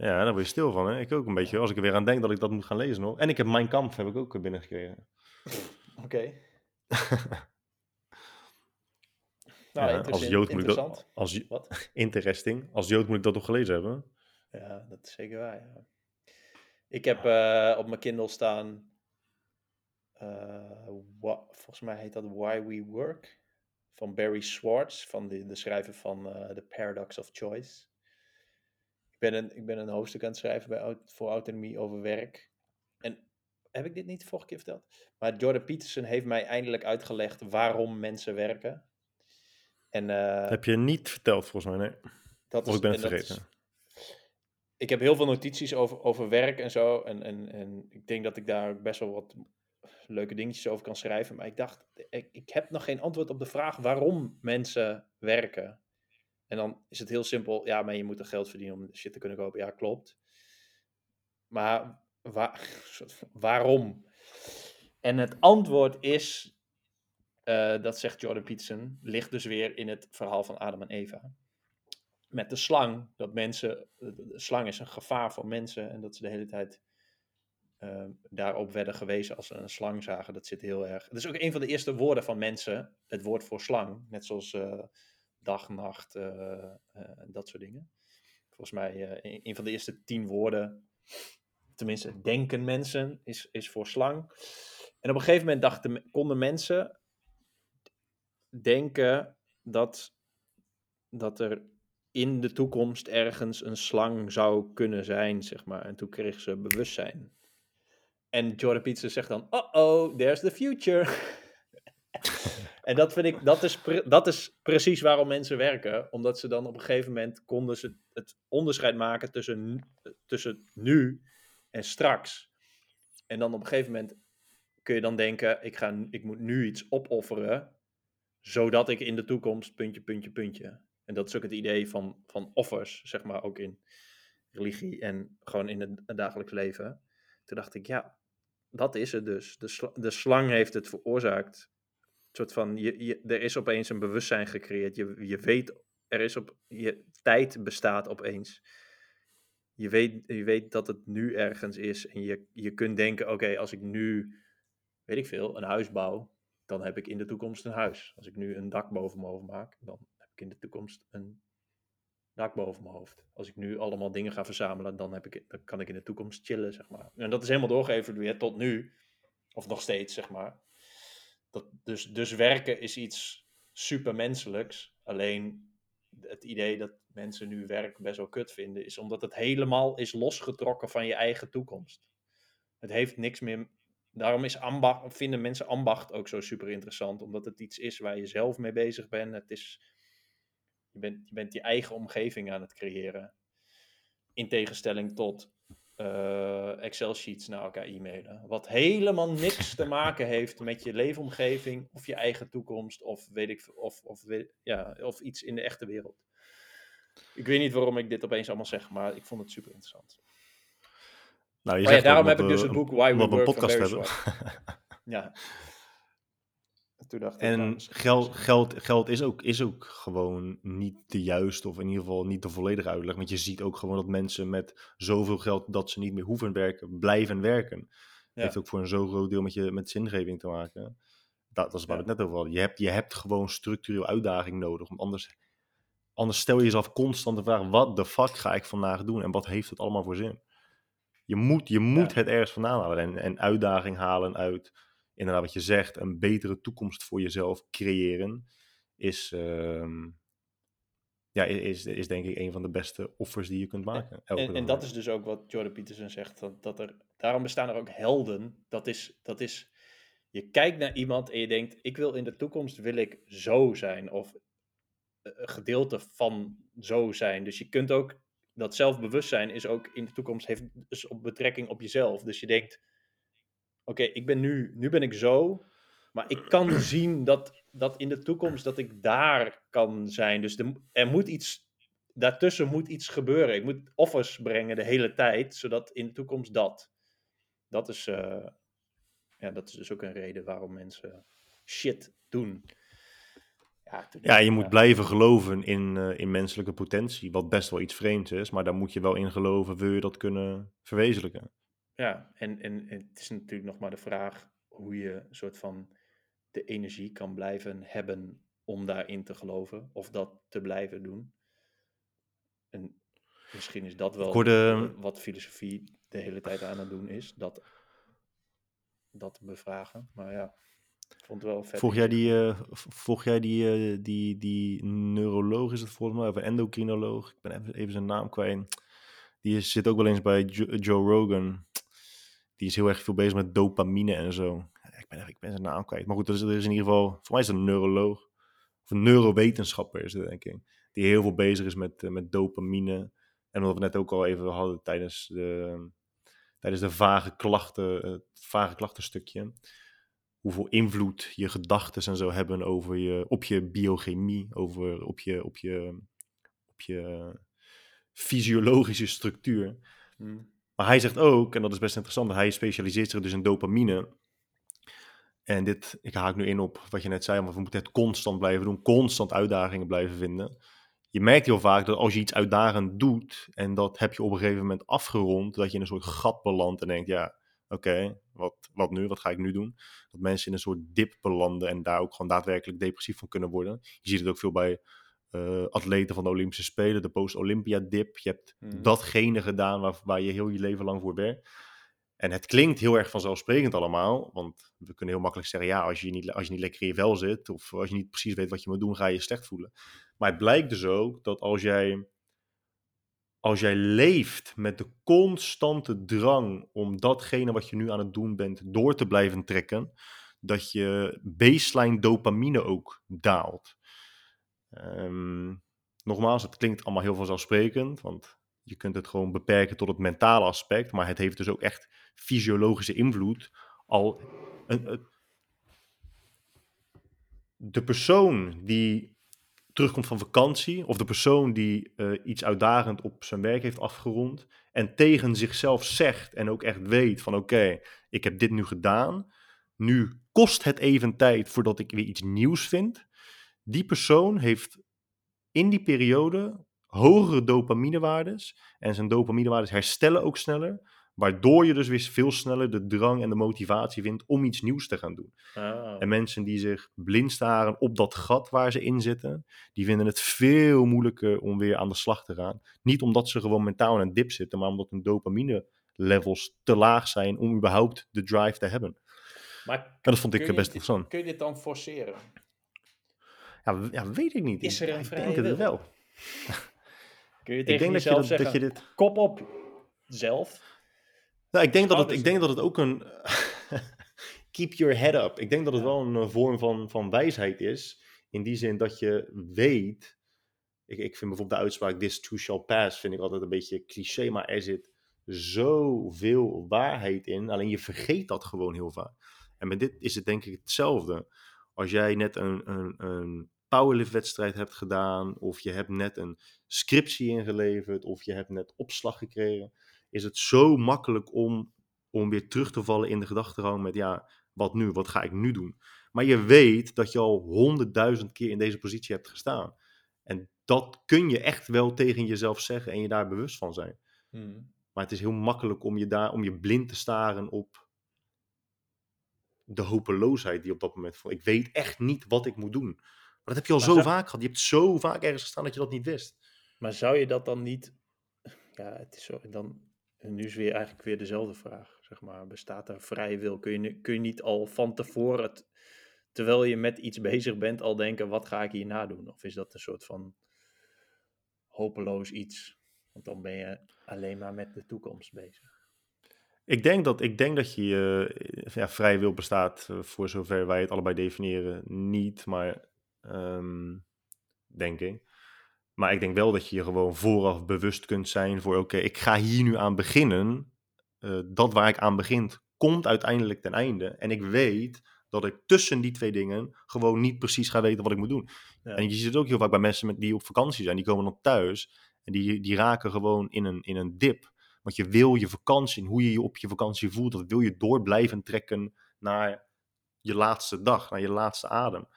Ja, daar word je stil van hè. Ik ook een beetje. Als ik er weer aan denk dat ik dat moet gaan lezen nog. En ik heb Mijn Kamp heb ik ook binnengekregen. Oké. Nou, Ja, interesse- als Jood moet ik dat... interessant. Als, Wat? interesting. Als Jood moet ik dat toch gelezen hebben? Ja, dat is zeker waar. Ja. Ik heb eh, op mijn Kindle staan. eh, volgens mij heet dat Why We Work. Van Barry Schwartz, van de, de schrijver van eh, The Paradox of Choice. Ik ben, een, ik ben een hoofdstuk aan het schrijven bij, voor Autonomie over werk. En heb ik dit niet de vorige keer verteld? Maar Jordan Peterson heeft mij eindelijk uitgelegd waarom mensen werken. En, eh, heb je niet verteld volgens mij, nee. dat Of ik ben het vergeten. ik heb heel veel notities over, over werk en zo. En, en, en ik denk dat ik daar best wel wat leuke dingetjes over kan schrijven. Maar ik dacht, ik, ik heb nog geen antwoord op de vraag waarom mensen werken. En dan is het heel simpel. Ja, maar je moet er geld verdienen om shit te kunnen kopen. Ja, klopt. Maar wa- waarom? En het antwoord is, eh, dat zegt Jordan Peterson, ligt dus weer in het verhaal van Adam en Eva met de slang, dat mensen, de slang is een gevaar voor mensen en dat ze de hele tijd eh, daarop werden gewezen als ze een slang zagen. Dat zit heel erg. Dat is ook een van de eerste woorden van mensen, het woord voor slang, net zoals eh, dag, nacht, eh, eh, dat soort dingen. Volgens mij eh, een- een van de eerste tien woorden, tenminste denken mensen, is, is voor slang. En op een gegeven moment dachten, konden mensen denken dat, dat er in de toekomst ergens een slang zou kunnen zijn, zeg maar. En toen kreeg ze bewustzijn. En Jordan Peterson zegt dan, oh-oh, there's the future. en dat vind ik, dat is, dat is precies waarom mensen werken. Omdat ze dan op een gegeven moment konden ze het onderscheid maken tussen, tussen nu en straks. En dan op een gegeven moment kun je dan denken, ik, ga, ik moet nu iets opofferen, zodat ik in de toekomst puntje, puntje, puntje. En dat is ook het idee van, van offers, zeg maar, ook in religie en gewoon in het, dagelijks leven. Toen dacht ik, ja, dat is het dus. De, de slang heeft het veroorzaakt. Soort van, je, je, er is opeens een bewustzijn gecreëerd. Je, je weet, er is op, je tijd bestaat opeens. Je weet, je weet dat het nu ergens is. En je, je kunt denken, oké, als ik nu, weet ik veel, een huis bouw, dan heb ik in de toekomst een huis. Als ik nu een dak boven mijn hoofd maak, dan heb ik in de toekomst een dak boven mijn hoofd. Als ik nu allemaal dingen ga verzamelen, dan, heb ik, dan kan ik in de toekomst chillen, zeg maar. En dat is helemaal doorgeëvalueerd tot nu. Of nog steeds, zeg maar. Dat, dus, dus werken is iets supermenselijks. Alleen het idee dat mensen nu werk best wel kut vinden, is omdat het helemaal is losgetrokken van je eigen toekomst. Het heeft niks meer. Daarom is ambacht, vinden mensen ambacht ook zo super interessant, omdat het iets is waar je zelf mee bezig bent. Het is, je, bent je bent je eigen omgeving aan het creëren. In tegenstelling tot eh, Excel-sheets naar elkaar e-mailen. Wat helemaal niks te maken heeft met je leefomgeving of je eigen toekomst of weet ik of, of, ja, of iets in de echte wereld. Ik weet niet waarom ik dit opeens allemaal zeg, maar ik vond het super interessant. Nou, je Maar ja, daarom heb ik dus het boek Why We Work een podcast hebben. Ja. Toen dacht ik, En nou, geld, is- geld, geld is, ook, is ook gewoon niet de juiste, of in ieder geval niet de volledige uitleg. Want je ziet ook gewoon dat mensen met zoveel geld dat ze niet meer hoeven werken, blijven werken. Ja. Heeft ook voor een zo groot deel met, je, met zingeving te maken. Dat, dat is waar Ja. we het net over hadden. Je hebt, je hebt gewoon structureel uitdaging nodig. Want anders, anders stel je jezelf constant de vraag: wat de fuck ga ik vandaag doen? En wat heeft het allemaal voor zin? Je moet, je moet Ja. het ergens vandaan halen. En, en uitdaging halen uit, inderdaad, wat je zegt, een betere toekomst voor jezelf creëren. Is, ehm, ja, is, is denk ik een van de beste offers die je kunt maken. elke En, en dat is dus ook wat Jordan Peterson zegt. Dat, dat er, daarom bestaan er ook helden. Dat is, dat is, je kijkt naar iemand en je denkt, ik wil in de toekomst wil ik zo zijn. Of eh, een gedeelte van zo zijn. Dus je kunt ook, dat zelfbewustzijn is ook in de toekomst, heeft dus op betrekking op jezelf. Dus je denkt, oké, ik ben nu, nu ben ik zo. Maar ik kan zien dat, dat in de toekomst dat ik daar kan zijn. Dus er, er moet iets, daartussen moet iets gebeuren. Ik moet offers brengen de hele tijd, zodat in de toekomst dat. Dat is, eh, ja, dat is dus ook een reden waarom mensen shit doen. Ja, Ja, je moet blijven geloven in, eh, in menselijke potentie, wat best wel iets vreemds is, maar daar moet je wel in geloven, wil je dat kunnen verwezenlijken. Ja, en, en, en het is natuurlijk nog maar de vraag hoe je een soort van de energie kan blijven hebben om daarin te geloven of dat te blijven doen. En misschien is dat wel hoorde- eh, wat filosofie de hele tijd aan het doen is, dat, dat bevragen. Maar ja, ik vond het wel vet. Volg jij die, v- volg jij die, eh, die, die neuroloog, is het volgens mij, of een endocrinoloog? Ik ben even, even zijn naam kwijt. Die zit ook wel eens bij Jo- Joe Rogan. Die is heel erg veel bezig met dopamine en zo. Ik ben, ik ben zijn naam kwijt. Maar goed, er is, in ieder geval, voor mij is het een neuroloog. Of een neurowetenschapper is het, denk ik. Die heel veel bezig is met, eh, met dopamine. En wat we net ook al even hadden tijdens de, tijdens de vage klachten, het vage klachtenstukje hoeveel invloed je gedachten en zo hebben over je, op je biochemie, over, op, je, op, je, op je fysiologische structuur. Hm. Maar hij zegt ook, en dat is best interessant, hij specialiseert zich dus in dopamine. En dit, ik haak nu in op wat je net zei, want we moeten het constant blijven doen, constant uitdagingen blijven vinden. Je merkt heel vaak dat als je iets uitdagend doet en dat heb je op een gegeven moment afgerond, dat je in een soort gat belandt en denkt, ja, oké, wat, wat nu? Wat ga ik nu doen? Dat mensen in een soort dip belanden en daar ook gewoon daadwerkelijk depressief van kunnen worden. Je ziet het ook veel bij eh, atleten van de Olympische Spelen, de post-Olympia-dip. Je hebt Mhm. datgene gedaan waar, waar je heel je leven lang voor werkt. En het klinkt heel erg vanzelfsprekend allemaal, want we kunnen heel makkelijk zeggen, ja, als je niet, als je niet lekker in je vel zit, of als je niet precies weet wat je moet doen, ga je je slecht voelen. Maar het blijkt dus ook dat als jij, als jij leeft met de constante drang om datgene wat je nu aan het doen bent door te blijven trekken, dat je baseline dopamine ook daalt. Ehm, nogmaals, het klinkt allemaal heel vanzelfsprekend, want je kunt het gewoon beperken tot het mentale aspect, maar het heeft dus ook echt fysiologische invloed. Al een, de persoon die terugkomt van vakantie, of de persoon die eh, iets uitdagend op zijn werk heeft afgerond, en tegen zichzelf zegt en ook echt weet van oké, ik heb dit nu gedaan, nu kost het even tijd voordat ik weer iets nieuws vind. Die persoon heeft in die periode hogere dopaminewaardes en zijn dopaminewaardes herstellen ook sneller, waardoor je dus weer veel sneller de drang en de motivatie vindt om iets nieuws te gaan doen. Ah. En mensen die zich blind staren op dat gat waar ze in zitten, die vinden het veel moeilijker om weer aan de slag te gaan. Niet omdat ze gewoon mentaal in een dip zitten, maar omdat hun dopamine levels te laag zijn om überhaupt de drive te hebben. Maar En dat vond ik je best interessant. Kun je dit dan forceren? Ja, ja, weet ik niet. Is Ik- er een ik vrije denk het wel. Kun je Ik denk dat je, jezelf dat, dat zeggen, je dit... kop op zelf? Nou, ik, denk dat het, ik denk dat het ook een... Keep your head up. Ik denk dat het wel een eh, vorm van, van wijsheid is. In die zin dat je weet... Ik, ik vind bijvoorbeeld de uitspraak this too shall pass... vind ik altijd een beetje cliché, maar er zit zoveel waarheid in. Alleen je vergeet dat gewoon heel vaak. En met dit is het denk ik hetzelfde. Als jij net een, een, een powerlift-wedstrijd hebt gedaan... of je hebt net een scriptie ingeleverd... of je hebt net opslag gekregen is het zo makkelijk om, om weer terug te vallen in de gedachtegang met ja, wat nu? Wat ga ik nu doen? Maar je weet dat je al honderdduizend keer in deze positie hebt gestaan. En dat kun je echt wel tegen jezelf zeggen en je daar bewust van zijn. Hmm. Maar het is heel makkelijk om je, daar, om je blind te staren op de hopeloosheid die op dat moment voelt. Ik weet echt niet wat ik moet doen. Maar dat heb je al Maar zo zou- vaak gehad. Je hebt zo vaak ergens gestaan dat je dat niet wist. Maar zou je dat dan niet... Ja, het is zo... Dan, en nu is weer eigenlijk weer dezelfde vraag, zeg maar. Bestaat er vrije wil? Kun je, kun je niet al van tevoren, terwijl je met iets bezig bent, al denken, wat ga ik hierna doen? Of is dat een soort van hopeloos iets? Want dan ben je alleen maar met de toekomst bezig. Ik denk dat, ik denk dat je eh, ja, vrije wil bestaat, eh, voor zover wij het allebei definiëren, niet, maar ehm, denk ik. Maar ik denk wel dat je je gewoon vooraf bewust kunt zijn voor, oké, ik ga hier nu aan beginnen. Eh, dat waar ik aan begint, komt uiteindelijk ten einde. En ik weet dat ik tussen die twee dingen gewoon niet precies ga weten wat ik moet doen. Ja. En je ziet het ook heel vaak bij mensen met, die op vakantie zijn. Die komen dan thuis en die, die raken gewoon in een, in een dip. Want je wil je vakantie, en hoe je je op je vakantie voelt, dat wil je door blijven trekken naar je laatste dag, naar je laatste adem.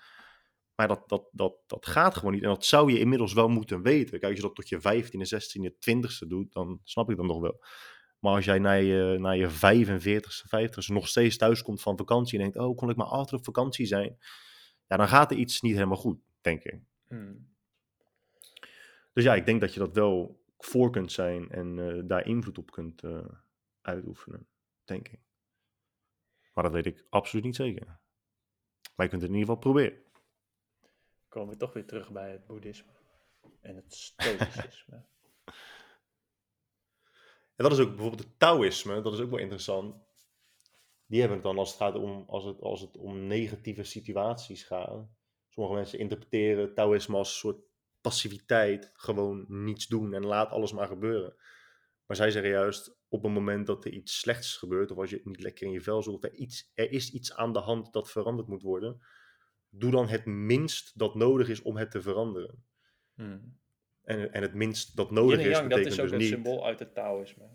Maar dat, dat, dat, dat gaat gewoon niet. En dat zou je inmiddels wel moeten weten. Kijk, als je dat tot je 15e, 16e, 20e doet, dan snap ik dat nog wel. Maar als jij naar je, naar je 45e, 50e nog steeds thuis komt van vakantie en denkt, oh, kon ik maar altijd op vakantie zijn? Ja, dan gaat er iets niet helemaal goed, denk ik. Hmm. Dus ja, ik denk dat je dat wel voor kunt zijn en eh, daar invloed op kunt eh, uitoefenen, denk ik. Maar dat weet ik absoluut niet zeker. Maar je kunt het in ieder geval proberen. komen we toch weer terug bij het boeddhisme en het stoïcisme. En dat is ook bijvoorbeeld het Taoïsme, dat is ook wel interessant. Die hebben het dan als het gaat om, als het, als het om negatieve situaties gaat. Sommige mensen interpreteren Taoïsme als een soort passiviteit, gewoon niets doen en laat alles maar gebeuren. Maar zij zeggen juist, op een moment dat er iets slechts gebeurt, of als je niet lekker in je vel of er, iets, er is iets aan de hand dat veranderd moet worden, doe dan het minst dat nodig is om het te veranderen. Hmm. En, en het minst dat nodig is, yang, dat betekent is ook dus een niet... symbool uit het Taoïsme.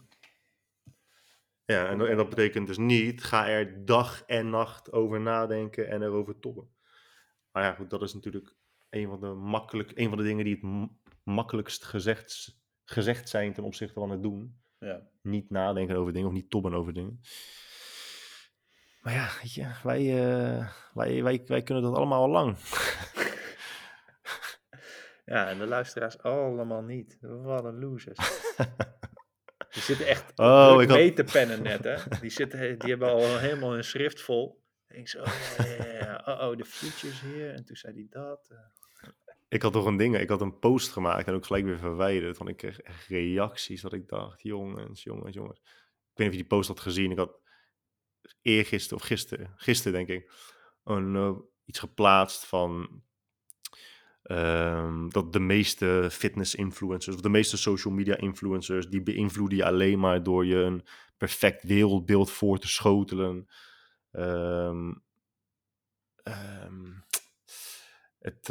Ja, en, en dat betekent dus niet, ga er dag en nacht over nadenken en erover tobben. Maar ja, goed, dat is natuurlijk een van de, makkelijk, een van de dingen die het makkelijkst gezegd, gezegd zijn ten opzichte van het doen. Ja. Niet nadenken over dingen of niet tobben over dingen. Maar ja, weet je, wij, eh, wij, wij, wij kunnen dat allemaal al lang. ja, en de luisteraars allemaal niet. Wat een losers. Die zitten echt Oh, ik had- mee te pennen net, hè. Die, zitten, die hebben al helemaal hun schrift vol. Ik denk zo, oh, ja, oh, oh, the future's here. En toen zei hij dat. Ik had toch een ding, ik had een post gemaakt en ook gelijk weer verwijderd. Want ik kreeg echt reacties dat ik dacht, jongens, jongens, jongens. Ik weet niet of je die post had gezien. Ik had eergisteren of gisteren, gisteren denk ik, een, eh, iets geplaatst van ehm, dat de meeste fitness influencers of de meeste social media influencers, die beïnvloeden je alleen maar door je een perfect wereldbeeld voor te schotelen. Ehm, ehm, het,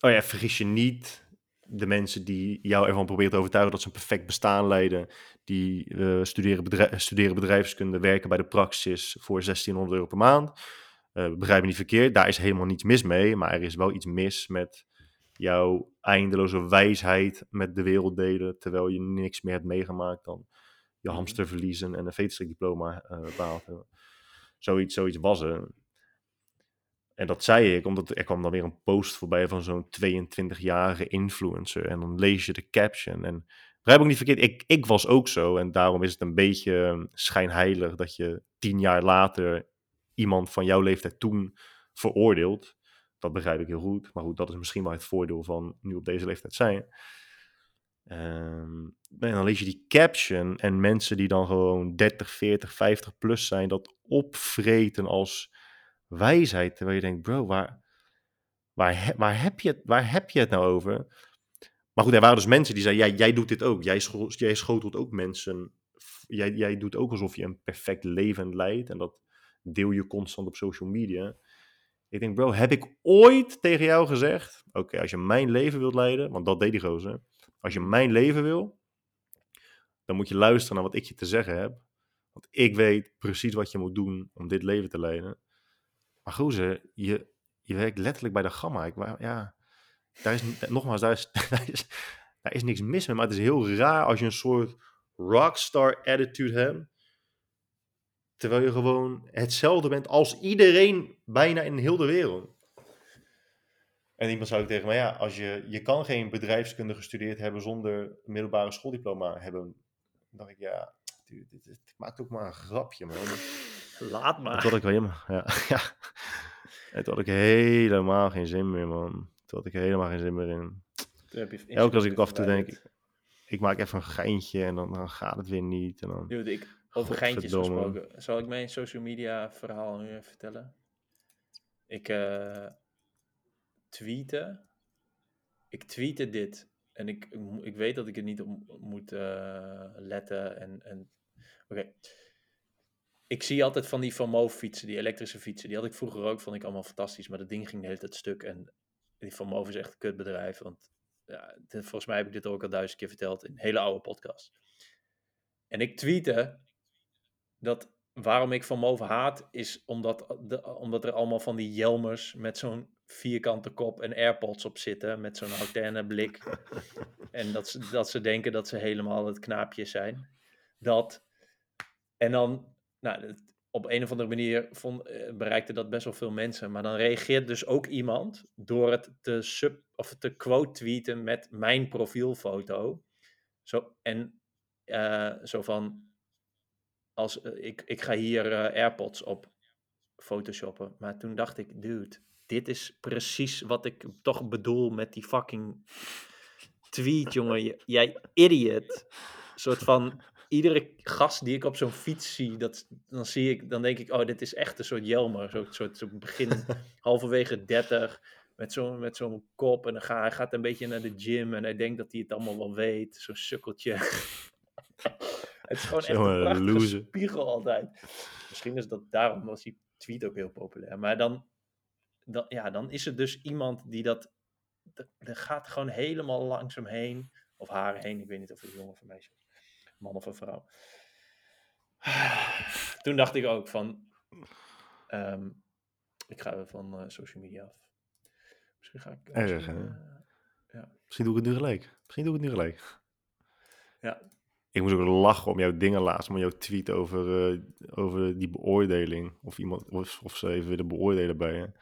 oh ja, vergis je niet. De mensen die jou ervan proberen te overtuigen dat ze een perfect bestaan leiden, die eh, studeren, studeren bedrijfskunde, werken bij de praxis voor 1600 euro per maand. Eh begrijp me niet verkeerd, daar is helemaal niets mis mee, maar er is wel iets mis met jouw eindeloze wijsheid met de wereld delen, terwijl je niks meer hebt meegemaakt dan je Mhm. hamster verliezen en een veterstrikdiploma eh behaald hebben. Zoiets, zoiets was er. En dat zei ik, omdat er kwam dan weer een post voorbij van zo'n 22-jarige influencer. En dan lees je de caption. En begrijp ik niet verkeerd, ik, ik was ook zo. En daarom is het een beetje eh, schijnheilig dat je tien jaar later iemand van jouw leeftijd toen veroordeelt. Dat begrijp ik heel goed. Maar goed, dat is misschien wel het voordeel van nu op deze leeftijd zijn. Ehm, en dan lees je die caption en mensen die dan gewoon 30, 40, 50 plus zijn, dat opvreten als wijsheid. Terwijl je denkt, bro, waar, waar, waar, heb, je het, waar heb je het nou over? Maar goed, er waren dus mensen die zeiden, jij, jij doet dit ook. Jij, scho- jij schotelt ook mensen. Jij, jij doet ook alsof je een perfect leven leidt. En dat deel je constant op social media. Ik denk, bro, heb ik ooit tegen jou gezegd... Oké, als je mijn leven wilt leiden... Want dat deed die gozer. Als je mijn leven wil... Dan moet je luisteren naar wat ik je te zeggen heb. Want ik weet precies wat je moet doen om dit leven te leiden. Maar gozer, je, je werkt letterlijk bij de gamma. Ik, ja, daar is, nogmaals, daar is, daar, is, niks mis mee. Maar het is heel raar als je een soort rockstar attitude hebt. Terwijl je gewoon hetzelfde bent als iedereen bijna in heel de wereld. En iemand zou ook tegen mij, ja, als je, je kan geen bedrijfskunde gestudeerd hebben zonder middelbare schooldiploma hebben. Dan dacht ik, ja, dude, dit, dit maakt ook maar een grapje, man. Laat En maar. Toen had ik wel helemaal, ja, ja. En toen had ik helemaal geen zin meer, man. Toen had ik helemaal geen zin meer in. Elke keer als ik af en toe denk, ik maak even een geintje en dan, dan gaat het weer niet. En dan, Dude, ik, over geintjes gesproken. Zal ik mijn social media verhaal nu even vertellen? Ik tweette. Ik tweette dit. En ik, ik weet dat ik er niet op moet eh, letten. En, en... Oké. Ik zie altijd van die Van Moof fietsen, die elektrische fietsen. Die had ik vroeger ook, vond ik allemaal fantastisch. Maar dat ding ging de hele tijd stuk. En die Van Moof is echt een kutbedrijf. Want ja, dit- volgens mij heb ik dit ook al duizend keer verteld in een hele oude podcast. En ik tweette dat waarom ik Van Moof haat, is omdat, de, omdat er allemaal van die jelmers met zo'n vierkante kop en AirPods op zitten, met zo'n hautaine blik. en dat ze, dat ze denken dat ze helemaal het knaapje zijn. Dat. En dan, nou, op een of andere manier vond, eh, bereikte dat best wel veel mensen. Maar dan reageert dus ook iemand door het te, sub, of te quote tweeten met mijn profielfoto. Zo, en eh, zo van, als, eh, ik, ik ga hier AirPods op photoshoppen. Maar toen dacht ik, dude, dit is precies wat ik toch bedoel met die fucking tweet, jongen. Jij idiot. Soort van, iedere gast die ik op zo'n fiets zie, dat, dan zie ik, dan denk ik, oh, dit is echt een soort Jelmer. Zo'n soort, soort begin, halverwege 30, met zo'n met zo'n kop. En dan ga, hij gaat een beetje naar de gym en hij denkt dat hij het allemaal wel weet. Zo'n sukkeltje. het is gewoon echt een prachtige loser. spiegel altijd. Misschien is dat daarom was die tweet ook heel populair. Maar dan, dan, ja, dan is er dus iemand die dat, dat gaat gewoon helemaal langs hem heen. Of haar heen, ik weet niet of het jongen of een meisje is. Man of een vrouw. Toen dacht ik ook van, ehm, ik ga weer van eh, social media af. Misschien ga ik... Erg, misschien, hè? eh, Misschien doe ik het nu gelijk. Misschien doe ik het nu gelijk. ja, Ik moest ook lachen om jouw dingen laatst, om jouw tweet over, eh, over die beoordeling. Of iemand, of, of ze even willen beoordelen bij je.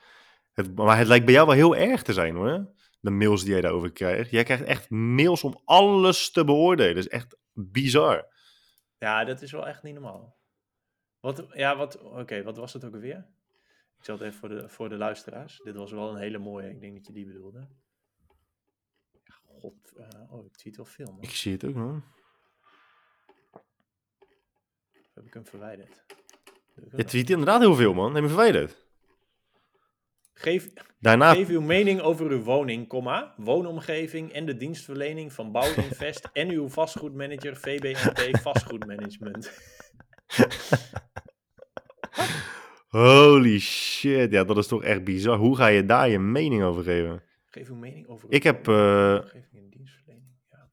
Het, maar het lijkt bij jou wel heel erg te zijn hoor. De mails die jij daarover krijgt. Jij krijgt echt mails om alles te beoordelen. Is echt bizar. ja, dat is wel echt niet normaal. Wat, ja, wat, oké, wat was het ook alweer? Ik zal het even voor de, voor de luisteraars. Dit was wel een hele mooie, ik denk dat je die bedoelde. God, eh, oh, ik tweet wel veel, man. Ik zie het ook man. Heb ik hem verwijderd? Je tweet inderdaad heel veel man. Heb je verwijderd. Geef, Daarna geef uw mening over uw woning, comma, woonomgeving en de dienstverlening van Bouwinvest en uw vastgoedmanager VBNT Vastgoedmanagement. Holy shit. Ja, dat is toch echt bizar. Hoe ga je daar je mening over geven? Geef uw mening over Ik heb, dienstverlening. Ja.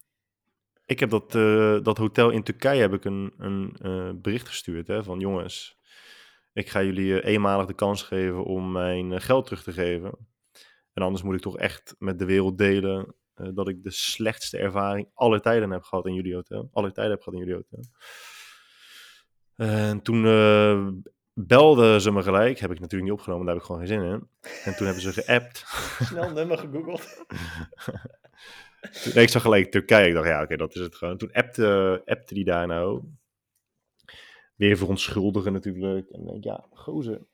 Ik heb dat, eh, dat hotel in Turkije heb ik een, een eh, bericht gestuurd. Hè, van jongens, ik ga jullie eh, eenmalig de kans geven om mijn eh, geld terug te geven. En anders moet ik toch echt met de wereld delen eh, dat ik de slechtste ervaring aller tijden heb gehad in jullie hotel. Aller tijden heb gehad in jullie hotel. En toen belden ze me gelijk. Heb ik natuurlijk niet opgenomen, daar heb ik gewoon geen zin in. En toen hebben ze geappt. Snel nummer gegoogeld. Nee, ik zag gelijk Turkije. Ik dacht, ja, oké, dat is het gewoon. Toen appte, appte die daar nou. Weer verontschuldigen natuurlijk. En ja, gozer.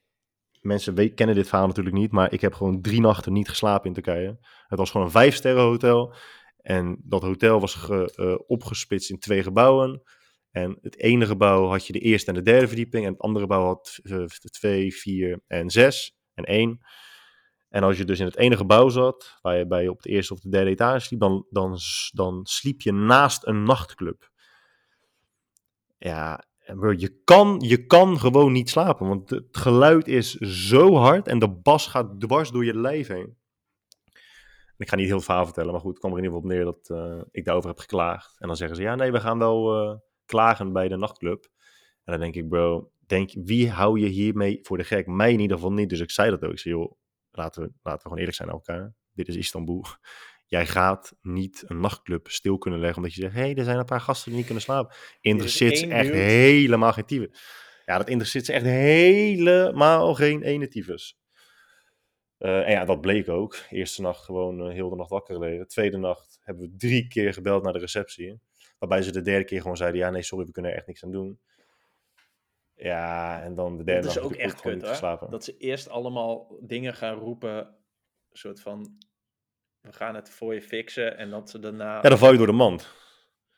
Mensen kennen dit verhaal natuurlijk niet, maar ik heb gewoon drie nachten niet geslapen in Turkije. Het was gewoon een vijfsterren hotel. En dat hotel was ge- eh, opgesplitst in twee gebouwen. En het ene gebouw had je de eerste en de derde verdieping. En het andere gebouw had eh, twee, vier en zes en één. En als je dus in het ene gebouw zat, waar je bij op de eerste of de derde etage sliep, dan, dan, dan sliep je naast een nachtclub. Ja, bro, je kan, je kan gewoon niet slapen, want het geluid is zo hard en de bas gaat dwars door je lijf heen. Ik ga niet heel verhaal vertellen, maar goed, het kwam er in ieder geval op neer dat eh, ik daarover heb geklaagd. En dan zeggen ze, ja nee, we gaan wel eh, klagen bij de nachtclub. En dan denk ik, bro, denk, wie hou je hiermee voor de gek? Mij in ieder geval niet. Dus ik zei dat ook. Ik zei, joh, laten we, laten we gewoon eerlijk zijn naar elkaar. Dit is Istanbul. Jij gaat niet een nachtclub stil kunnen leggen omdat je zegt, hé, hey, er zijn een paar gasten die niet kunnen slapen. Interesseert ze echt dude. helemaal geen tyfus. Ja, dat interesseert ze echt helemaal geen ene tyfus. Eh, en ja, dat bleek ook. Eerste nacht gewoon eh, heel de nacht wakker gelegen. Tweede nacht hebben we drie keer gebeld naar de receptie. Waarbij ze de derde keer gewoon zeiden, ja, nee, sorry, we kunnen er echt niks aan doen. Ja, en dan de derde Dat is nacht ook echt kut, hoor. geslapen. Dat ze eerst allemaal dingen gaan roepen, een soort van, we gaan het voor je fixen. En dat ze daarna... Ja, dan val je door de mand.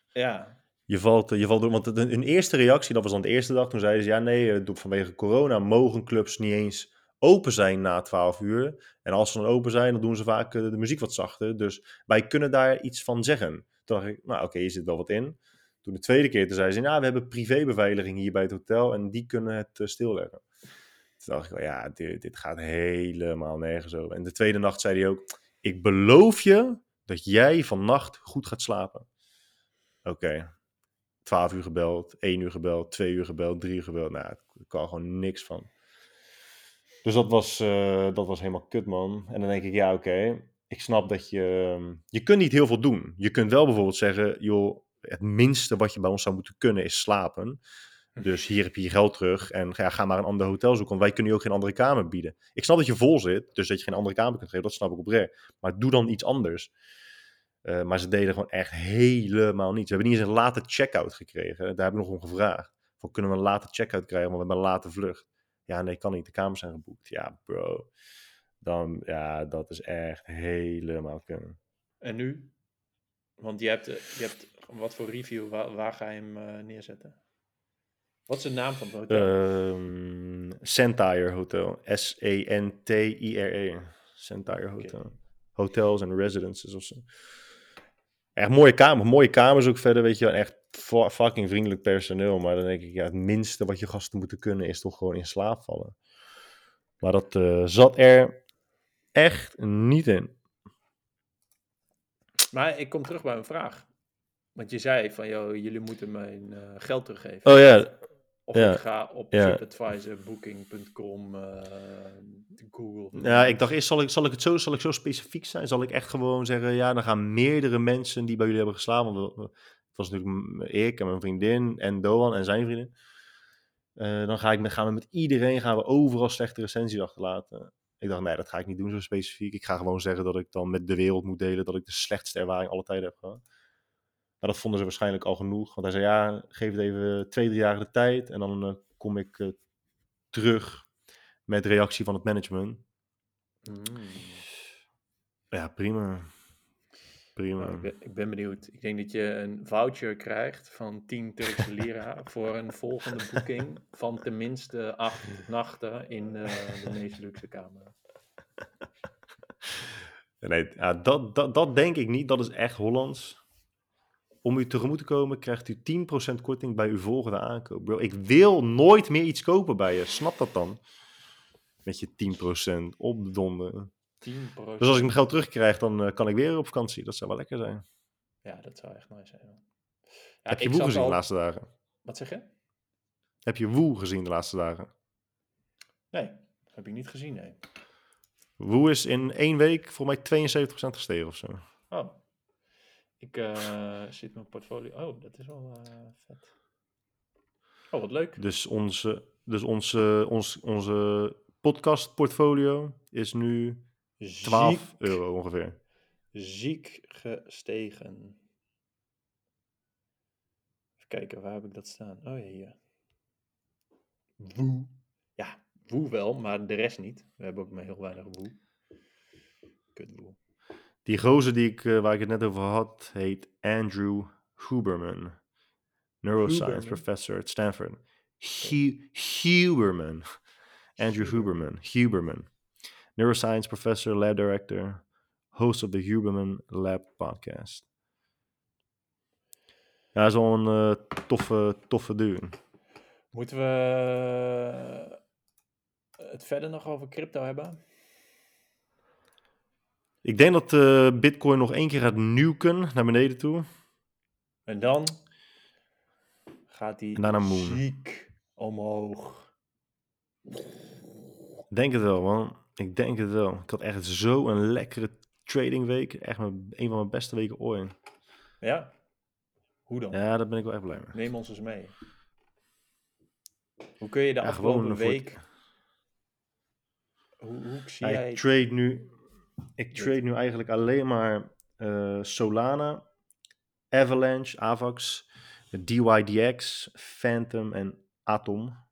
Ja, Je valt, eh, je valt door, want hun eerste reactie, dat was dan de eerste dag, toen zeiden ze, ja nee, eh, vanwege corona mogen clubs niet eens open zijn na 12 uur. En als ze dan open zijn, dan doen ze vaak eh, de muziek wat zachter. Dus wij kunnen daar iets van zeggen. Toen dacht ik, nou oké, hier zit wel wat in. Toen de tweede keer, toen zeiden ze, ja, we hebben privébeveiliging hier bij het hotel en die kunnen het stilleggen. Toen dacht ik, ja, dit, dit gaat helemaal nergens over. En de tweede nacht zei hij ook, ik beloof je dat jij vannacht goed gaat slapen. Oké, 12 uur gebeld, 1 uur gebeld, 2 uur gebeld, 3 uur gebeld. Nou, ik kan gewoon niks van. Dus dat was, eh, dat was helemaal kut, man. En dan denk ik, ja, oké. Ik snap dat je... ehm, Je kunt niet heel veel doen. Je kunt wel bijvoorbeeld zeggen, joh, het minste wat je bij ons zou moeten kunnen is slapen. Dus hier heb je je geld terug en ja, ga maar een ander hotel zoeken, want wij kunnen je ook geen andere kamer bieden. Ik snap dat je vol zit, dus dat je geen andere kamer kunt geven, dat snap ik oprecht. Maar doe dan iets anders. Eh, maar ze deden gewoon echt helemaal niets. We hebben niet eens een late check-out gekregen. Daar heb ik nog om gevraagd. Van, kunnen we een late check-out krijgen, want we hebben een late vlucht. Ja, nee, kan niet. De kamers zijn geboekt. Ja, bro. Dan, ja, dat is echt helemaal kunnen. en nu? Want je hebt, je hebt wat voor review, waar, waar ga je hem eh, neerzetten? Wat is de naam van het hotel? Ehm Sentire Hotel. S-E-N-T-I-R-E. Sentire Hotel. Hotels en residences of zo. Echt mooie kamers. Mooie kamers ook verder, weet je wel. Echt fu- fucking vriendelijk personeel. Maar dan denk ik, ja, het minste wat je gasten moeten kunnen is toch gewoon in slaap vallen. Maar dat eh, zat er echt niet in. Maar ik kom terug bij mijn vraag. Want je zei van, joh, jullie moeten mijn eh, geld teruggeven. Oh ja, Of ja, ik ga op ja. TripAdvisor, Booking.com, eh, Google. Ja, ik dacht eerst, zal ik, zal, ik het zo, zal ik zo specifiek zijn? Zal ik echt gewoon zeggen, ja, dan gaan meerdere mensen die bij jullie hebben geslapen. Want het was natuurlijk ik en mijn vriendin en Doan en zijn vriendin. Eh, dan ga ik met, gaan we met iedereen gaan we overal slechte recensies achterlaten. Ik dacht, nee, dat ga ik niet doen zo specifiek. Ik ga gewoon zeggen dat ik dan met de wereld moet delen dat ik de slechtste ervaring alle tijden heb gehad. Maar dat vonden ze waarschijnlijk al genoeg. Want hij zei, ja, geef het even twee, drie jaar de tijd. En dan eh, kom ik eh, terug met reactie van het management. Mm. Ja, prima. Prima. Nou, ik, ben, ik ben benieuwd. Ik denk dat je een voucher krijgt van 10 Turkse lira voor een volgende boeking van tenminste acht nachten in eh, de meest luxe kamer. Nee, dat, dat, dat denk ik niet. Dat is echt Hollands. Om u tegemoet te komen, krijgt u 10% korting bij uw volgende aankoop. Bro, ik wil nooit meer iets kopen bij je. Snap dat dan? Met je 10% op de donder. 10 Dus als ik mijn geld terugkrijg, dan eh, kan ik weer op vakantie. Dat zou wel lekker zijn. Ja, dat zou echt nice zijn. Ja, Heb je Woe gezien al- de laatste dagen? Wat zeg je? Heb je Woe gezien de laatste dagen? Nee, heb ik niet gezien, nee. Woe is in één week voor mij 72% gestegen of zo. Oh. Ik eh, zit mijn portfolio. Oh, dat is wel eh, vet. Oh, wat leuk. Dus onze, dus onze, ons, onze podcast portfolio is nu 12 Ziek, euro ongeveer. ziek gestegen. Even kijken, waar heb ik dat staan? Oh ja, hier. Woe. Ja, woe wel, maar de rest niet. We hebben ook maar heel weinig woe. Kut woe. Die gozer die ik, eh, waar ik het net over had, heet Andrew Huberman. Neuroscience Huberman? professor at Stanford. Hu Huberman. Andrew Huberman. Huberman. Neuroscience professor, lab director, host of the Huberman Lab podcast. Ja, is wel een eh, toffe, toffe dude. Moeten we het verder nog over crypto hebben? Ik denk dat eh, Bitcoin nog één keer gaat nuken naar beneden toe. En dan gaat daarna Moon. ziek omhoog. Denk het wel, man. Ik denk het wel. Ik had echt zo een lekkere tradingweek. Echt mijn, een van mijn beste weken ooit. Ja? Hoe dan? Ja, daar ben ik wel echt blij mee. Neem ons eens mee. Hoe kun je de Ja, afgelopen week... Hoe, hoe zie Ja, jij... ik trade nu, ik trade nu eigenlijk alleen maar eh, Solana, Avalanche, Avax, DYDX, Phantom en Atom.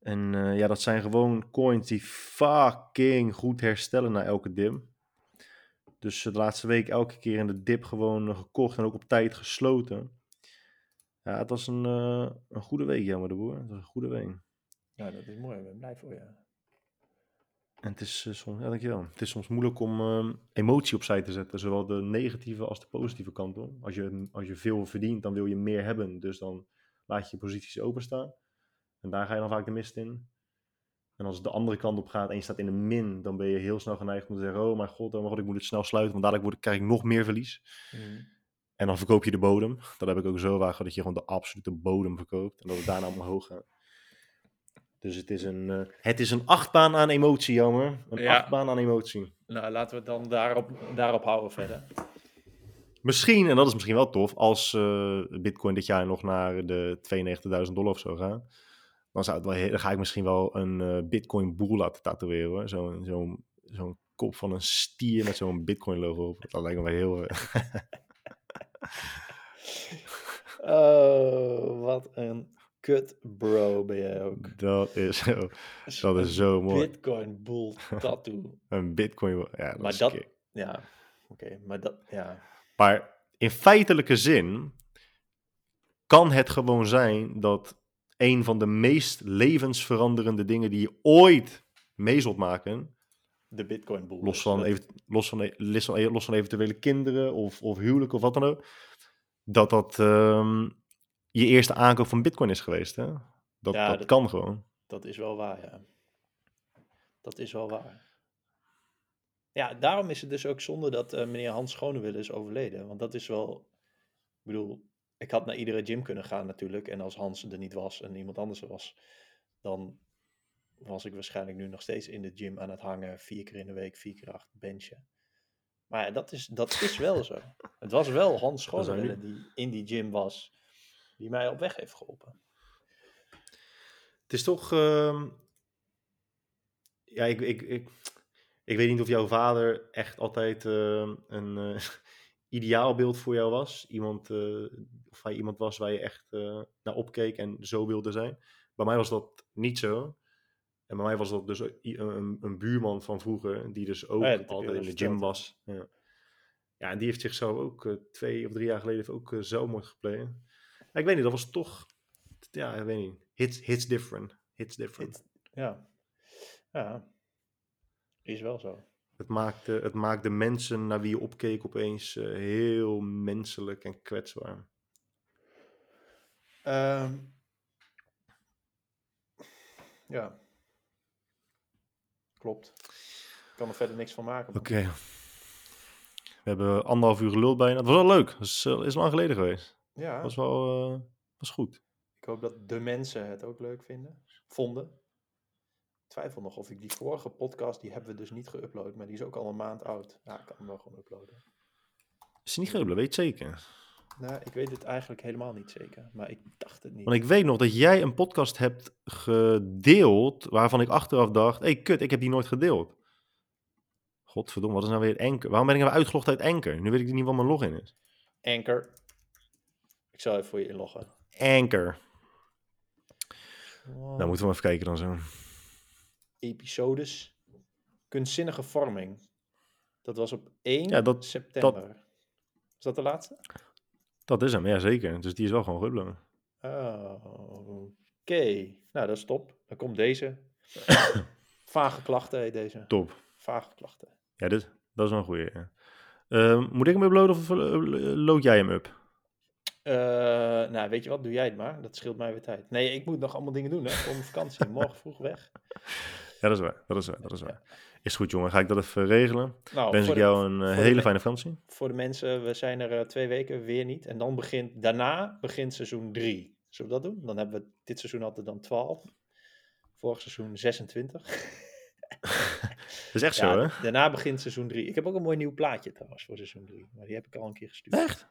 En eh, ja, dat zijn gewoon coins die fucking goed herstellen na elke dim. Dus eh, de laatste week elke keer in de dip gewoon gekocht en ook op tijd gesloten. Ja, het was een, een goede week, jammer de boer. Het was een goede week. Ja, dat is mooi. Ik ben blij voor je. En het is, eh, soms, ja, dankjewel. het is soms moeilijk om ehm, emotie opzij te zetten, zowel de negatieve als de positieve kant op. Als je, als je veel verdient, dan wil je meer hebben, dus dan laat je je posities openstaan. En daar ga je dan vaak de mist in. En als het de andere kant op gaat en je staat in de min, dan ben je heel snel geneigd om te zeggen, oh mijn god, oh mijn god, ik moet het snel sluiten, want dadelijk word, krijg ik nog meer verlies. En dan verkoop je de bodem. Dat heb ik ook zo gehad, dat je gewoon de absolute bodem verkoopt. En dat het daarna omhoog gaat. Dus het is een, eh, het is een achtbaan aan emotie, jammer. Een Ja. achtbaan aan emotie. Nou, laten we het dan daarop, daarop houden verder. Misschien, en dat is misschien wel tof, als eh, Bitcoin dit jaar nog naar de 92.000 dollar of zo gaat. Dan, zou het wel, he- dan ga ik misschien wel een eh, Bitcoin boel laten tatoeëren. Zo'n zo'n zo'n kop van een stier met zo'n Bitcoin logo op. Dat lijkt me wel heel... Oh, wat een kut bro ben jij ook. dat is zo, dat is zo mooi. Bitcoin bull tattoo. Een Bitcoin... Ja, dat maar is dat, kick. ja, oké, maar dat, ja. Maar in feitelijke zin kan het gewoon zijn dat een van de meest levensveranderende dingen die je ooit mee zult maken, De Bitcoin bull. los van, even, los van, e- los van, los van eventuele kinderen of, of huwelijk of wat dan ook, dat dat ehm, je eerste aankoop van Bitcoin is geweest. Hè? Dat, Ja, dat, dat- kan gewoon. Dat is wel waar, ja. Dat is wel waar. Ja, daarom is het dus ook zonde dat eh, meneer Hans Schonewille is overleden. Want dat is wel... Ik bedoel, ik had naar iedere gym kunnen gaan natuurlijk. En als Hans er niet was en iemand anders er was... dan was ik waarschijnlijk nu nog steeds in de gym aan het hangen. Vier keer in de week, vier keer acht benchen. Maar ja, dat is, dat is wel zo. Het was wel Hans Schonewille die in die gym was... die mij op weg heeft geholpen. Het is toch. ehm, ja, ik, ik, ik, ik weet niet of jouw vader echt altijd ehm, een eh, ideaalbeeld voor jou was. Iemand, eh, of hij iemand was waar je echt eh, naar opkeek en zo wilde zijn. Bij mij was dat niet zo. En bij mij was dat dus een, een buurman van vroeger, die dus ook Oh ja, altijd in de gym verteld, was. Ja. ja, en die heeft zichzelf ook eh, twee of drie jaar geleden ook eh, zelfmoord gepleegd. Ik weet niet, dat was toch. Ja, ik weet niet. Hits, hits different. Hits different. Ja. Ja. Is wel zo. Het maakte, het maakte mensen naar wie je opkeek opeens eh, heel menselijk en kwetsbaar. Ehm, ja. Klopt. Ik kan er verder niks van maken. Oké. We hebben anderhalf uur geluld bijna. Het was wel leuk. Het is, eh, is lang geleden geweest. Ja, was wel eh, was goed. ik hoop dat de mensen het ook leuk vinden. Vonden. Ik twijfel nog of ik die vorige podcast, die hebben we dus niet geüpload, maar die is ook al een maand oud. Ja, ik kan hem wel gewoon uploaden. Is niet geubelen, weet je het zeker. Nou, ik weet het eigenlijk helemaal niet zeker, maar ik dacht het niet. Want ik weet nog dat jij een podcast hebt gedeeld waarvan ik achteraf dacht, hé hey, kut, ik heb die nooit gedeeld. Godverdomme, wat is nou weer Anker? Waarom ben ik nou uitgelogd uit Anker? Nu weet ik niet wat mijn login is. Anchor. Ik zal even voor je inloggen. Anker. Oh. Nou, moeten we maar even kijken dan zo. episodes. Kunstzinnige vorming. Dat was op 1 Ja, dat- september. Is dat de laatste? Dat is hem, ja zeker. Dus die is wel gewoon geüpload. Oh, Oké, nou dat is top. Dan komt deze. Vage klachten heet deze. Top. Vage klachten. Ja, dit, dat is wel een goeie. Ja. Ehm, moet ik hem uploaden of load jij hem up? Eh, nou, weet je wat? Doe jij het maar. Dat scheelt mij weer tijd. Nee, ik moet nog allemaal dingen doen hè, voor mijn vakantie. Morgen vroeg weg. Ja, dat is waar. Dat is waar. Dat is waar. Is goed, jongen. Ga ik dat even regelen. Nou, Wens ik de- jou een eh, hele fijne vakantie. voor de mensen, we zijn er eh, twee weken weer niet. En dan begint, daarna begint seizoen 3. Zullen we dat doen? Dan hebben we dit seizoen altijd dan 12. Vorig seizoen 26. Dat is echt Ja, zo, hè? Daarna begint seizoen 3. Ik heb ook een mooi nieuw plaatje trouwens voor seizoen 3. Maar die heb ik al een keer gestuurd. Echt?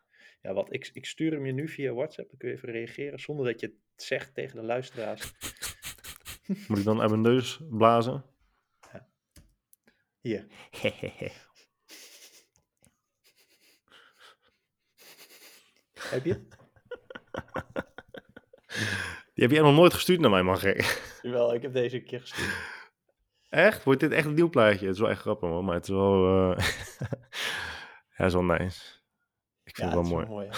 Ja, wat ik, ik stuur hem je nu via WhatsApp. Dan kun je even reageren zonder dat je het zegt tegen de luisteraars. Moet ik dan uit mijn neus blazen? Hier. Heb je? Die heb jij nog nooit gestuurd naar mij, man. gek. Jawel, ik heb deze een keer gestuurd. Echt? Wordt dit echt een nieuw plaatje? Het is wel echt grappig, man. Maar het is wel... eh, ja, is wel nice. Ik vind Ja, het wel mooi.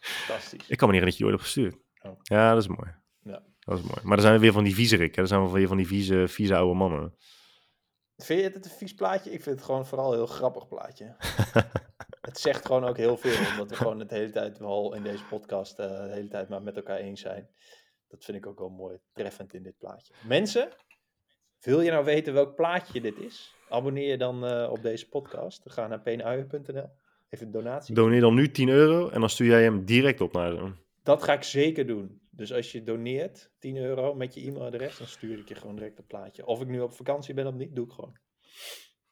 Fantastisch. Ik kan me niet herinneren dat je ooit hebt gestuurd. Oh. Ja, dat is mooi. Ja. Dat is mooi. Maar dan zijn we weer van die viezerik. Hè? Dan zijn we weer van die vieze, vieze oude mannen. Vind je het een vies plaatje? Ik vind het gewoon vooral een heel grappig plaatje. het zegt gewoon ook heel veel, omdat we gewoon de hele tijd, wel in deze podcast, eh, de hele tijd maar met elkaar eens zijn. Dat vind ik ook wel mooi, treffend in dit plaatje. Mensen, wil je nou weten welk plaatje dit is? Abonneer je dan eh, op deze podcast. Ga naar peenuien.nl. Even een donatie. Doneer dan nu 10 euro en dan stuur jij hem direct op naar ze. Dat ga ik zeker doen. Dus als je doneert 10 euro met je e-mailadres, dan stuur ik je gewoon direct een plaatje. Of ik nu op vakantie ben of niet, doe ik gewoon.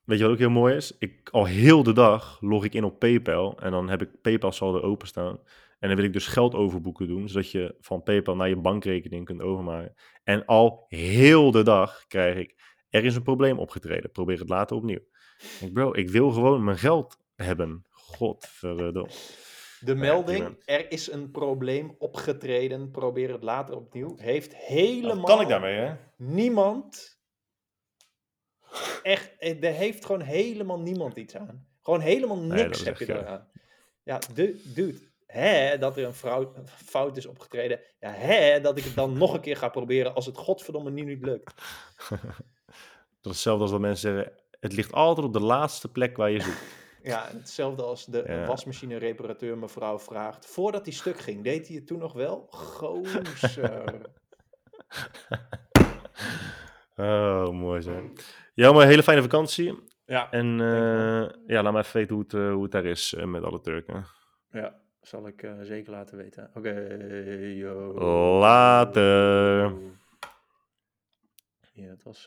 Weet je wat ook heel mooi is? Ik, al heel de dag log ik in op PayPal en dan heb ik PayPal saldo openstaan. En dan wil ik dus geld overboeken doen, zodat je van PayPal naar je bankrekening kunt overmaken. En al heel de dag krijg ik, er is een probleem opgetreden, probeer het later opnieuw. Ik bro, ik wil gewoon mijn geld hebben. Godverdomme. De melding, er is een probleem opgetreden, probeer het later opnieuw, heeft helemaal hè? niemand, echt, eh, er heeft gewoon helemaal niemand iets aan. Gewoon helemaal niks heb je eraan. Ja, du- dude, hè, dat er een fout is opgetreden, ja, hè, dat ik het dan nog een keer ga proberen als het godverdomme nu niet lukt. Dat is hetzelfde als dat mensen zeggen, het ligt altijd op de laatste plek waar je zoekt. Ja, hetzelfde als de Ja. wasmachine reparateur mevrouw vraagt, voordat hij stuk ging, deed hij het toen nog wel? Gozer. Oh, mooi zo. Ja, maar een hele fijne vakantie. ja. En eh, ja, laat me even weten hoe het, eh, hoe het daar is eh, met alle Turken. Ja, zal ik zeker laten weten. Oké, yo. Later. Ja, dat was